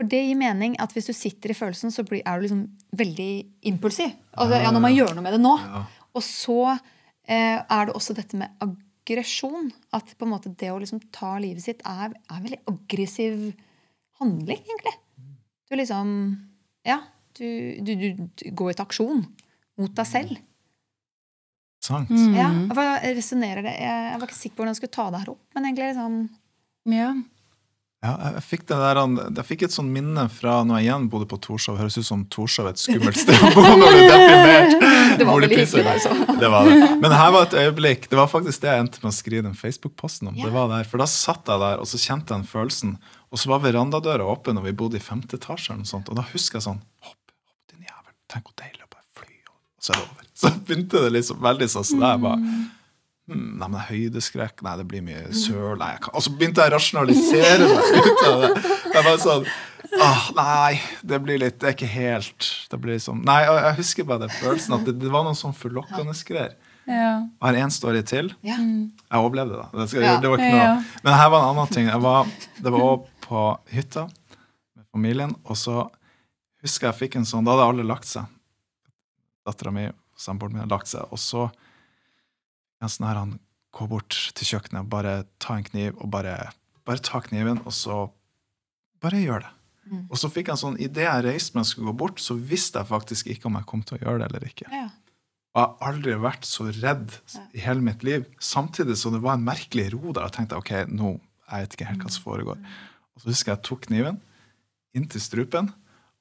For det gir mening at hvis du sitter i følelsen, så er du liksom veldig impulsiv. Altså, ja, nå må jeg gjøre noe med det nå. Ja. Og så eh, er det også dette med aggresjon. At på en måte det å liksom ta livet sitt er, er veldig aggressiv handling, egentlig. Du liksom Ja, du, du, du, du går til aksjon mot deg selv. Sant. Mm. Ja, jeg resonnerer det? Jeg, jeg var ikke sikker på hvordan jeg skulle ta det her opp, men egentlig liksom ja. Ja, jeg- jeg fikk, det der, jeg fikk et sånn minne fra når jeg igjen bodde på Torshov. Høres ut som Torshov er et skummelt sted å bo når du er deprimert. Det var vel hyggelig der. Det var det. Men her var et øyeblikk. Det var faktisk det jeg endte med å skrive den Facebook-posten om. Ja. Det var der, For da satt jeg der, og så kjente jeg den følelsen. Og så var verandadøra åpen, og vi bodde i femte etasje. eller noe sånt, Og da husker jeg sånn Hopp, hopp, din jævel. Tenk hvor deilig å bare fly. Og så er det over. Så begynte det liksom veldig sånn. Så der bare Hmm, nei, men høydeskrekk Nei, det blir mye søl. Nei, jeg kan. Og så begynte jeg å rasjonalisere meg ut av det. Jeg var sånn ah, Nei, det blir litt Det er ikke helt det blir liksom, Nei, og jeg husker bare den følelsen at det, det var noen sånn forlokkende greier. ja. Jeg har én story til. Ja. Jeg overlevde, da. Det, skal, Ja. det var ikke noe. Ja. Men her var en annen ting. Jeg var, det var også på hytta med familien, og så husker jeg fikk en sånn Da hadde alle lagt seg. Dattera mi og samboeren min hadde lagt seg. Og så en når her han går bort til kjøkkenet, bare ta en kniv og bare, bare ta kniven, og så bare gjør det. Mm. Og så fikk jeg en sånn Idet jeg reiste meg og skulle gå bort, så visste jeg faktisk ikke om jeg kom til å gjøre det eller ikke. Ja. Og jeg har aldri vært så redd i hele mitt liv. Samtidig så det var en merkelig ro der. Jeg tenkte ok, nå, jeg vet ikke helt hva som foregår. Og så husker jeg jeg tok kniven inn til strupen,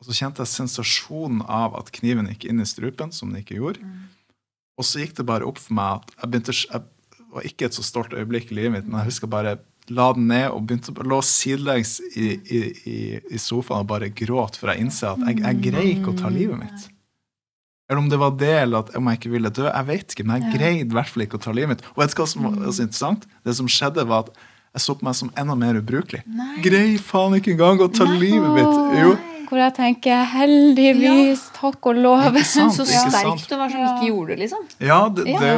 og så kjente jeg sensasjonen av at kniven gikk inn i strupen, som den ikke gjorde. Og så gikk det bare opp for meg at jeg begynte jeg var ikke et så stolt øyeblikk i livet mitt, men jeg husker bare la den ned og begynte å lå sidelengs i, i, i, sofaen og bare gråt, for jeg innser at jeg, jeg greier ikke å ta livet mitt. Eller om det var det, eller at om jeg ikke ville dø. Jeg vet ikke, men jeg greide i hvert fall ikke å ta livet mitt. Og vet du hva som var så interessant? Det som skjedde, var at jeg så på meg som enda mer ubrukelig. Nei. Grei faen ikke engang å ta livet mitt! Jo, Hvor jeg tenker heldigvis, takk og lov. ikke sant? Så ikke sant? sterkt du var som ikke gjorde det, liksom. Ja, det, Det,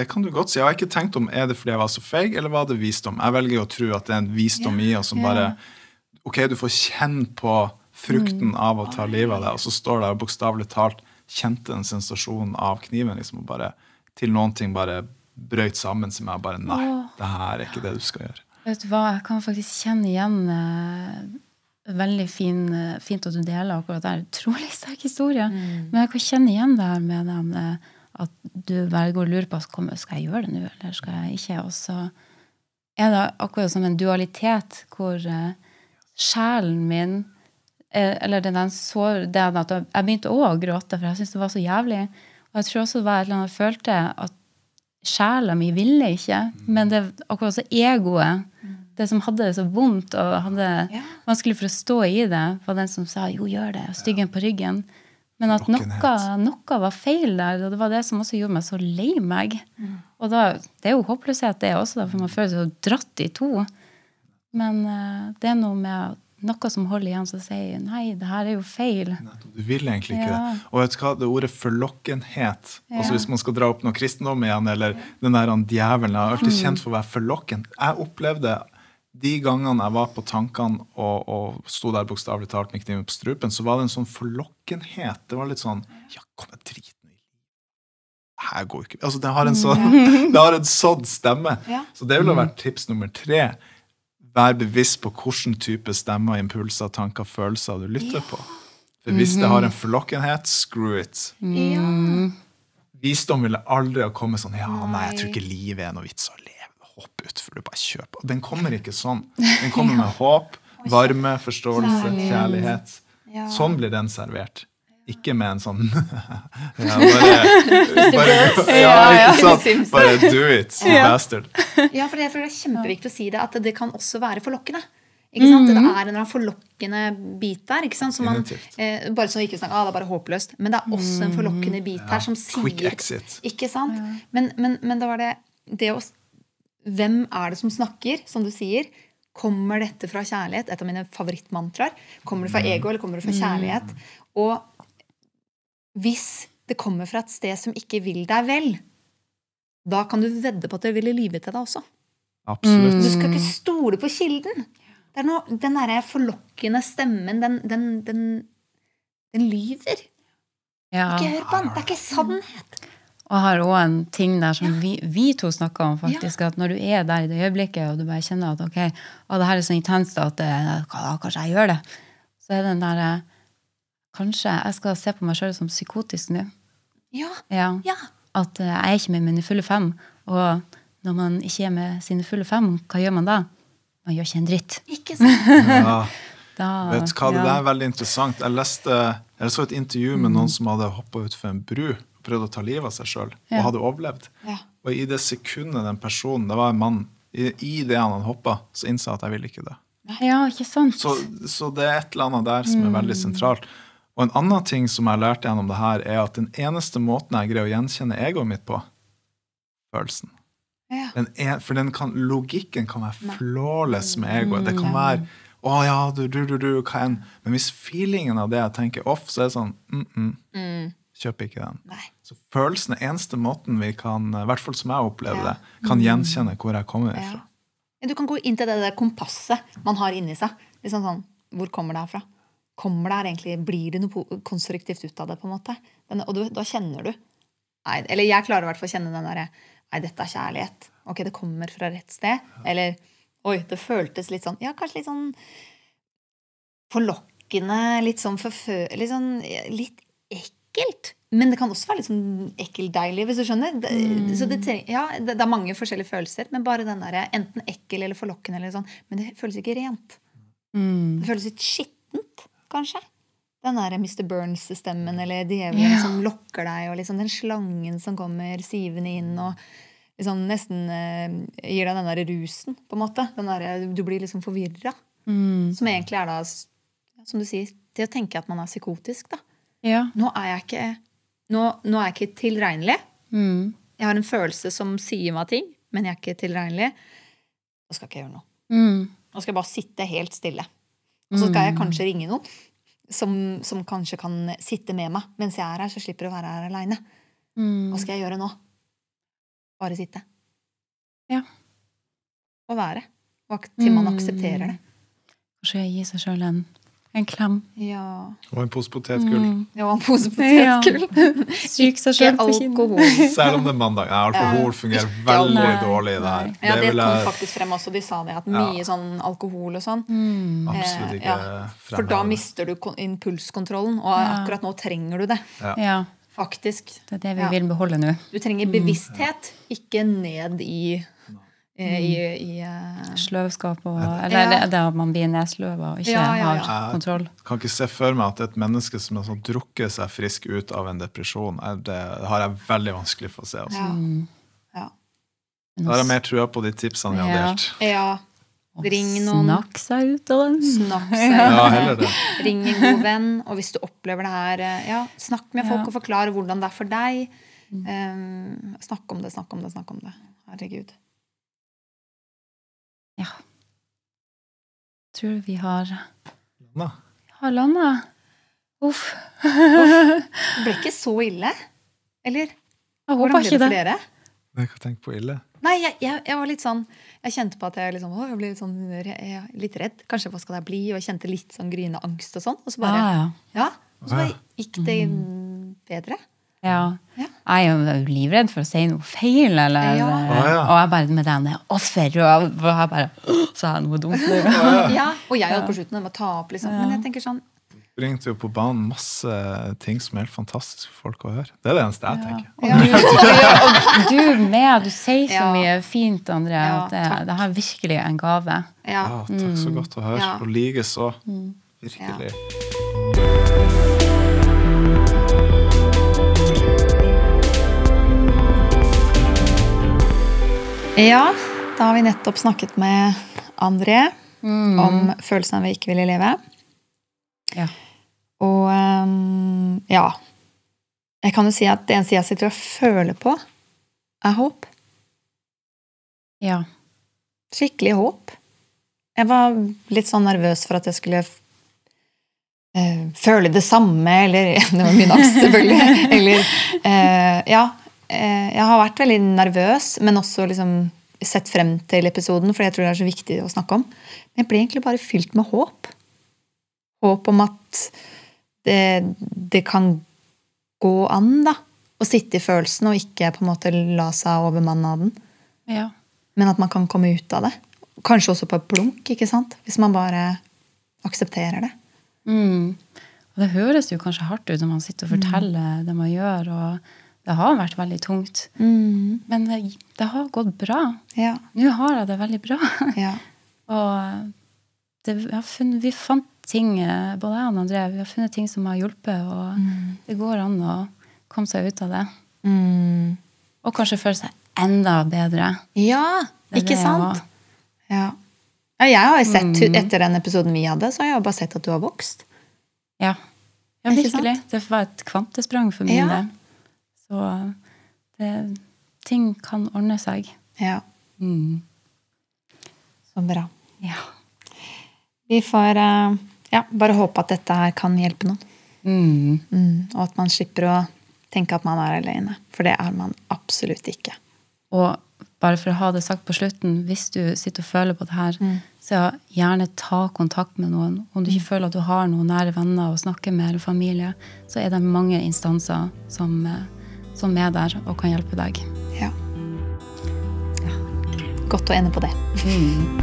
det kan du godt si. Jeg har ikke tenkt om er det fordi jeg var så feig, eller var det visdom. Jeg velger å tro at det er en visdom i oss som bare Ok, du får kjenne på frukten av å ta livet av deg, og så står det der bokstavelig talt kjente den sensasjonen av kniven, liksom, og bare til noen ting bare brøyt sammen, som jeg bare Nei, det her er ikke det du skal gjøre. Vet du hva, jeg kan faktisk kjenne igjen eh, Veldig fin, eh, fint at du deler akkurat det. Utrolig sterk historie. Men jeg kan kjenne igjen det her med den eh, at du går og lurer på skal jeg gjøre det nå, eller skal jeg ikke. Og så er det akkurat som en dualitet hvor eh, sjelen min Eller den, den sår, det at jeg begynte også å gråte, for jeg syntes det var så jævlig. Og jeg tror også det var et eller annet jeg følte at sjela mi ville ikke. Men det akkurat så egoet, det som hadde det så vondt og hadde Ja. vanskelig for å stå i det, var den som sa 'jo, gjør det', og styggen på ryggen. Men at noe, noe var feil der, og det var det som også gjorde meg så lei meg. Og da, det er jo håpløshet, det også, da, for man føler seg så dratt i to. Men uh, det er noe med noe som holder igjen, som sier nei, det her er jo feil. Du vil egentlig ikke Ja. det. Og vet du hva, det ordet forlokkenhet Ja. altså Hvis man skal dra opp noe kristendom igjen, eller den der djevelen Jeg har alltid Mm. kjent for å være forlokken. Jeg opplevde de gangene jeg var på tankene og, og sto der bokstavelig talt med kniven på strupen, så var det en sånn forlokkenhet. Det var litt sånn Ja, kom igjen, drit nå i Her går ikke Altså, det har en sånn, det har en sånn stemme. Ja. Så det ville vært tips nummer tre. Vær bevisst på hvilken type stemmer, impulser, tanker, følelser du lytter på. For hvis det har en forlokkenhet, screw it. Ja. Visdom ville aldri ha kommet sånn Ja, nei, jeg tror ikke livet er noe vits å leve. Hopp utfor, du bare kjøper. Den kommer ikke sånn. Den kommer med håp, varme, forståelse, kjærlighet. Sånn blir den servert. Ikke med en sånn ja, bare, bare, ja, ikke sant? Bare do it, you bastard. Ja, for det er kjempeviktig å si det, at det kan også være forlokkende. Ikke sant? Det er en forlokkende bit der. Ikke sant? Som man, eh, bare sånn ikke snakker, ah, det er bare håpløst. Men det er også en forlokkende bit her som sier Quick exit. Ikke sant? Men, men, men det var det det å Hvem er det som snakker, som du sier? Kommer dette fra kjærlighet? Et av mine favorittmantraer. Kommer det fra ego, eller kommer det fra kjærlighet? Og hvis det kommer fra et sted som ikke vil deg vel, da kan du vedde på at det ville lyve til deg også. Absolutt. Du skal ikke stole på kilden. Det er noe, den derre forlokkende stemmen, den, den, den, den lyver. Ja. Ikke hør på den. Det er ikke sannhet. Og jeg har òg en ting der som vi, vi to snakka om, faktisk. At når du er der i det øyeblikket, og du bare kjenner at ok, å, det her er så intenst at det, ja, kanskje jeg gjør det, så er den der eh, Kanskje jeg skal se på meg sjøl som psykotisk nå. Ja. Ja. Ja. At eh, jeg er ikke med mine fulle fem. Og når man ikke er med sine fulle fem, hva gjør man da? Man gjør ikke en dritt. Ikke sant? Ja. Da, Vet du hva, Det der er veldig interessant. Jeg leste, jeg så et intervju med noen som hadde hoppa utfor en bru prøvd å ta livet av seg sjøl, og hadde overlevd. Ja. Og i det sekundet den personen, det var en mann, i, i det han hoppa, så innså jeg at jeg ville ikke dø. Ja, ikke sant? Så, så det er et eller annet der som er veldig sentralt. Og en annen ting som jeg lærte gjennom det her, er at den eneste måten jeg greier å gjenkjenne egoet mitt på, følelsen. Ja. Den er, for den kan, logikken kan være flawless med egoet. Det kan være å ja, du, du, du, du, hva enn. Men hvis feelingen av det jeg tenker off, så er det sånn mm, mm, Mm. Kjøper ikke den. Nei. Så følelsen er eneste måten vi kan, i hvert fall som jeg opplever det, kan gjenkjenne hvor jeg kommer Ja. ifra. Ja, Du kan gå inn til det der kompasset man har inni seg. Liksom sånn, Hvor kommer det her fra? Kommer det her egentlig, Blir det noe konstruktivt ut av det? på en måte? Den, og du, da kjenner du. Nei, eller jeg klarer i hvert fall å kjenne den derre Nei, dette er kjærlighet. Ok, det kommer fra rett sted. Eller oi, det føltes litt sånn Ja, kanskje litt sånn forlokkende, litt sånn forfø... Litt sånn litt ekkelt. Men det kan også være litt sånn ekkeldeilig, hvis du skjønner. Det, så det, ja, det, det er mange forskjellige følelser, men bare den der, enten ekkel eller forlokkende. Eller sånn, men det føles ikke rent. Mm. Det føles litt skittent, kanskje. Den der Mr. Burns-stemmen eller djevelen yeah. som lokker deg, og liksom den slangen som kommer sivende inn og liksom nesten uh, gir deg den der rusen, på en måte. Den der, du blir liksom forvirra. Mm. Som egentlig er da, som du sier, til å tenke at man er psykotisk, da. Ja. Nå er ikke, nå, nå er jeg ikke tilregnelig. Mm. Jeg har en følelse som sier meg ting, men jeg er ikke tilregnelig. Nå skal ikke jeg gjøre noe. Mm. Nå skal jeg bare sitte helt stille. Og så skal jeg kanskje ringe noen som, som kanskje kan sitte med meg mens jeg er her, så slipper jeg å være her aleine. Mm. Hva skal jeg gjøre nå? Bare sitte. Ja. Og være. Og til man Mm. aksepterer det. Kanskje gi seg sjøl en, en klem. Ja. Og en pose potetgull. Mm. Ja, en pose Ja. potetgull. Stryk seg Ikke sjøl på kinnet. alkohol. Selv om det er mandag. Nei, alkohol fungerer veldig Nei. dårlig i det her. Ja, det det kom jeg faktisk frem også. De sa det, at mye sånn alkohol og sånn. Mm. absolutt Eh, ikke ja. For da mister du impulskontrollen, og akkurat nå trenger du det. Ja, Faktisk. det er det vi Ja. vil beholde nå. Du trenger bevissthet, ikke ned i, eh, i, i uh... Sløvskap og Ja. Eller det, det at man blir nedsløva og ikke Ja, ja, ja. har kontroll. Jeg kan ikke se for meg at et menneske som har sånn drukket seg frisk ut av en depresjon, er- det har jeg veldig vanskelig for å se. Altså. ja. Mm. ja. Da har jeg mer trua på de tipsene vi har delt. ja. Ring noen. Snakk seg ut av den. Snakk seg. ut. Ja, Ring en god venn. Og hvis du opplever det her, eh, ja, snakk med folk Ja. og forklar hvordan det er for deg. Um, snakk om det, snakk om det, snakk om det. Herregud. Ja. tror vi har, Landa. har landa. Uff. Det ble ikke så ille. Eller? Jeg håper ikke det Flere? Jeg kan tenke på ille. Nei, jeg, jeg, jeg var litt sånn Jeg kjente på at jeg liksom, å, jeg ble litt, sånn, jeg, jeg, litt redd. Kanskje hva skal det bli? Og jeg kjente litt sånn gryende angst og sånn. Og så bare, Ah, ja. ja, og så bare gikk det bedre. Ja. Ja. Jeg er jo livredd for å si noe feil, eller Ja. Å, ja. Og jeg bare med den offer, og jeg bare Sa jeg noe dumt nå? Ja, Og jeg holdt på slutten med å ta opp, liksom. Men jeg tenker sånn bringte jo på banen masse ting som er helt fantastisk for folk å høre. Det er det eneste jeg tenker. ja, Og du med, du sier så Ja. mye fint, André. Ja, at det, det er virkelig en gave. ja. Ja, takk så godt å høre. Ja. Og likeså. Virkelig. Ja, da har vi nettopp snakket med André om følelsen av å ikke ville leve. Ja. Og um, ja Jeg kan jo si at det eneste jeg sitter og føler på, er håp. Ja. Skikkelig håp. Jeg var litt sånn nervøs for at jeg skulle uh, føle det samme, eller Det var mye angst, selvfølgelig. Eller uh, Ja. Eh, jeg har vært veldig nervøs, men også liksom sett frem til episoden, for jeg tror det er så viktig å snakke om. Men jeg ble egentlig bare fylt med håp. Håp om at det, det kan gå an, da. Å sitte i følelsen og ikke på en måte la seg overmanne av den. ja. Men at man kan komme ut av det. Kanskje også på et blunk, ikke sant? Hvis man bare aksepterer det. Mm. Og det høres jo kanskje hardt ut når man sitter og forteller det man gjør, og det har vært veldig tungt. Men det, det har gått bra. Ja. Nå har jeg det veldig bra. ja. Og det, funnet, vi fant ting, både jeg og André, vi har funnet ting som har hjulpet, og det går an å komme seg ut av det. Mm. Og kanskje føle seg enda bedre. ja, ikke sant? Ja. ja. Jeg har sett, etter den episoden vi hadde, så har jeg bare sett at du har vokst. Ja, ja virkelig. Det var et kvantesprang for min Ja. del. Så det, ting kan ordne seg. Ja, Mm. så bra. Ja. Vi får eh, ja, bare håpe at dette her kan hjelpe noen. Mm. Mm. Og at man slipper å tenke at man er alene. For det er man absolutt ikke. Og bare for å ha det sagt på slutten, hvis du sitter og føler på det her, så gjerne ta kontakt med noen. Om du ikke føler at du har noen nære venner å snakke med, eller familie, så er det mange instanser som, eh, som er der og kan hjelpe deg. Ja. ja. Godt å ende på det. Mm.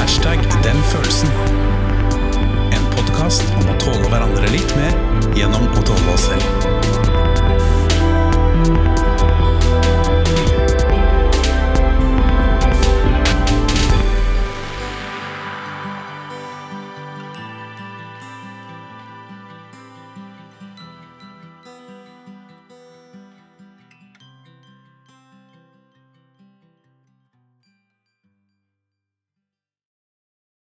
Hashtag den følelsen. En podkast om å tåle hverandre litt mer gjennom å tåle oss selv.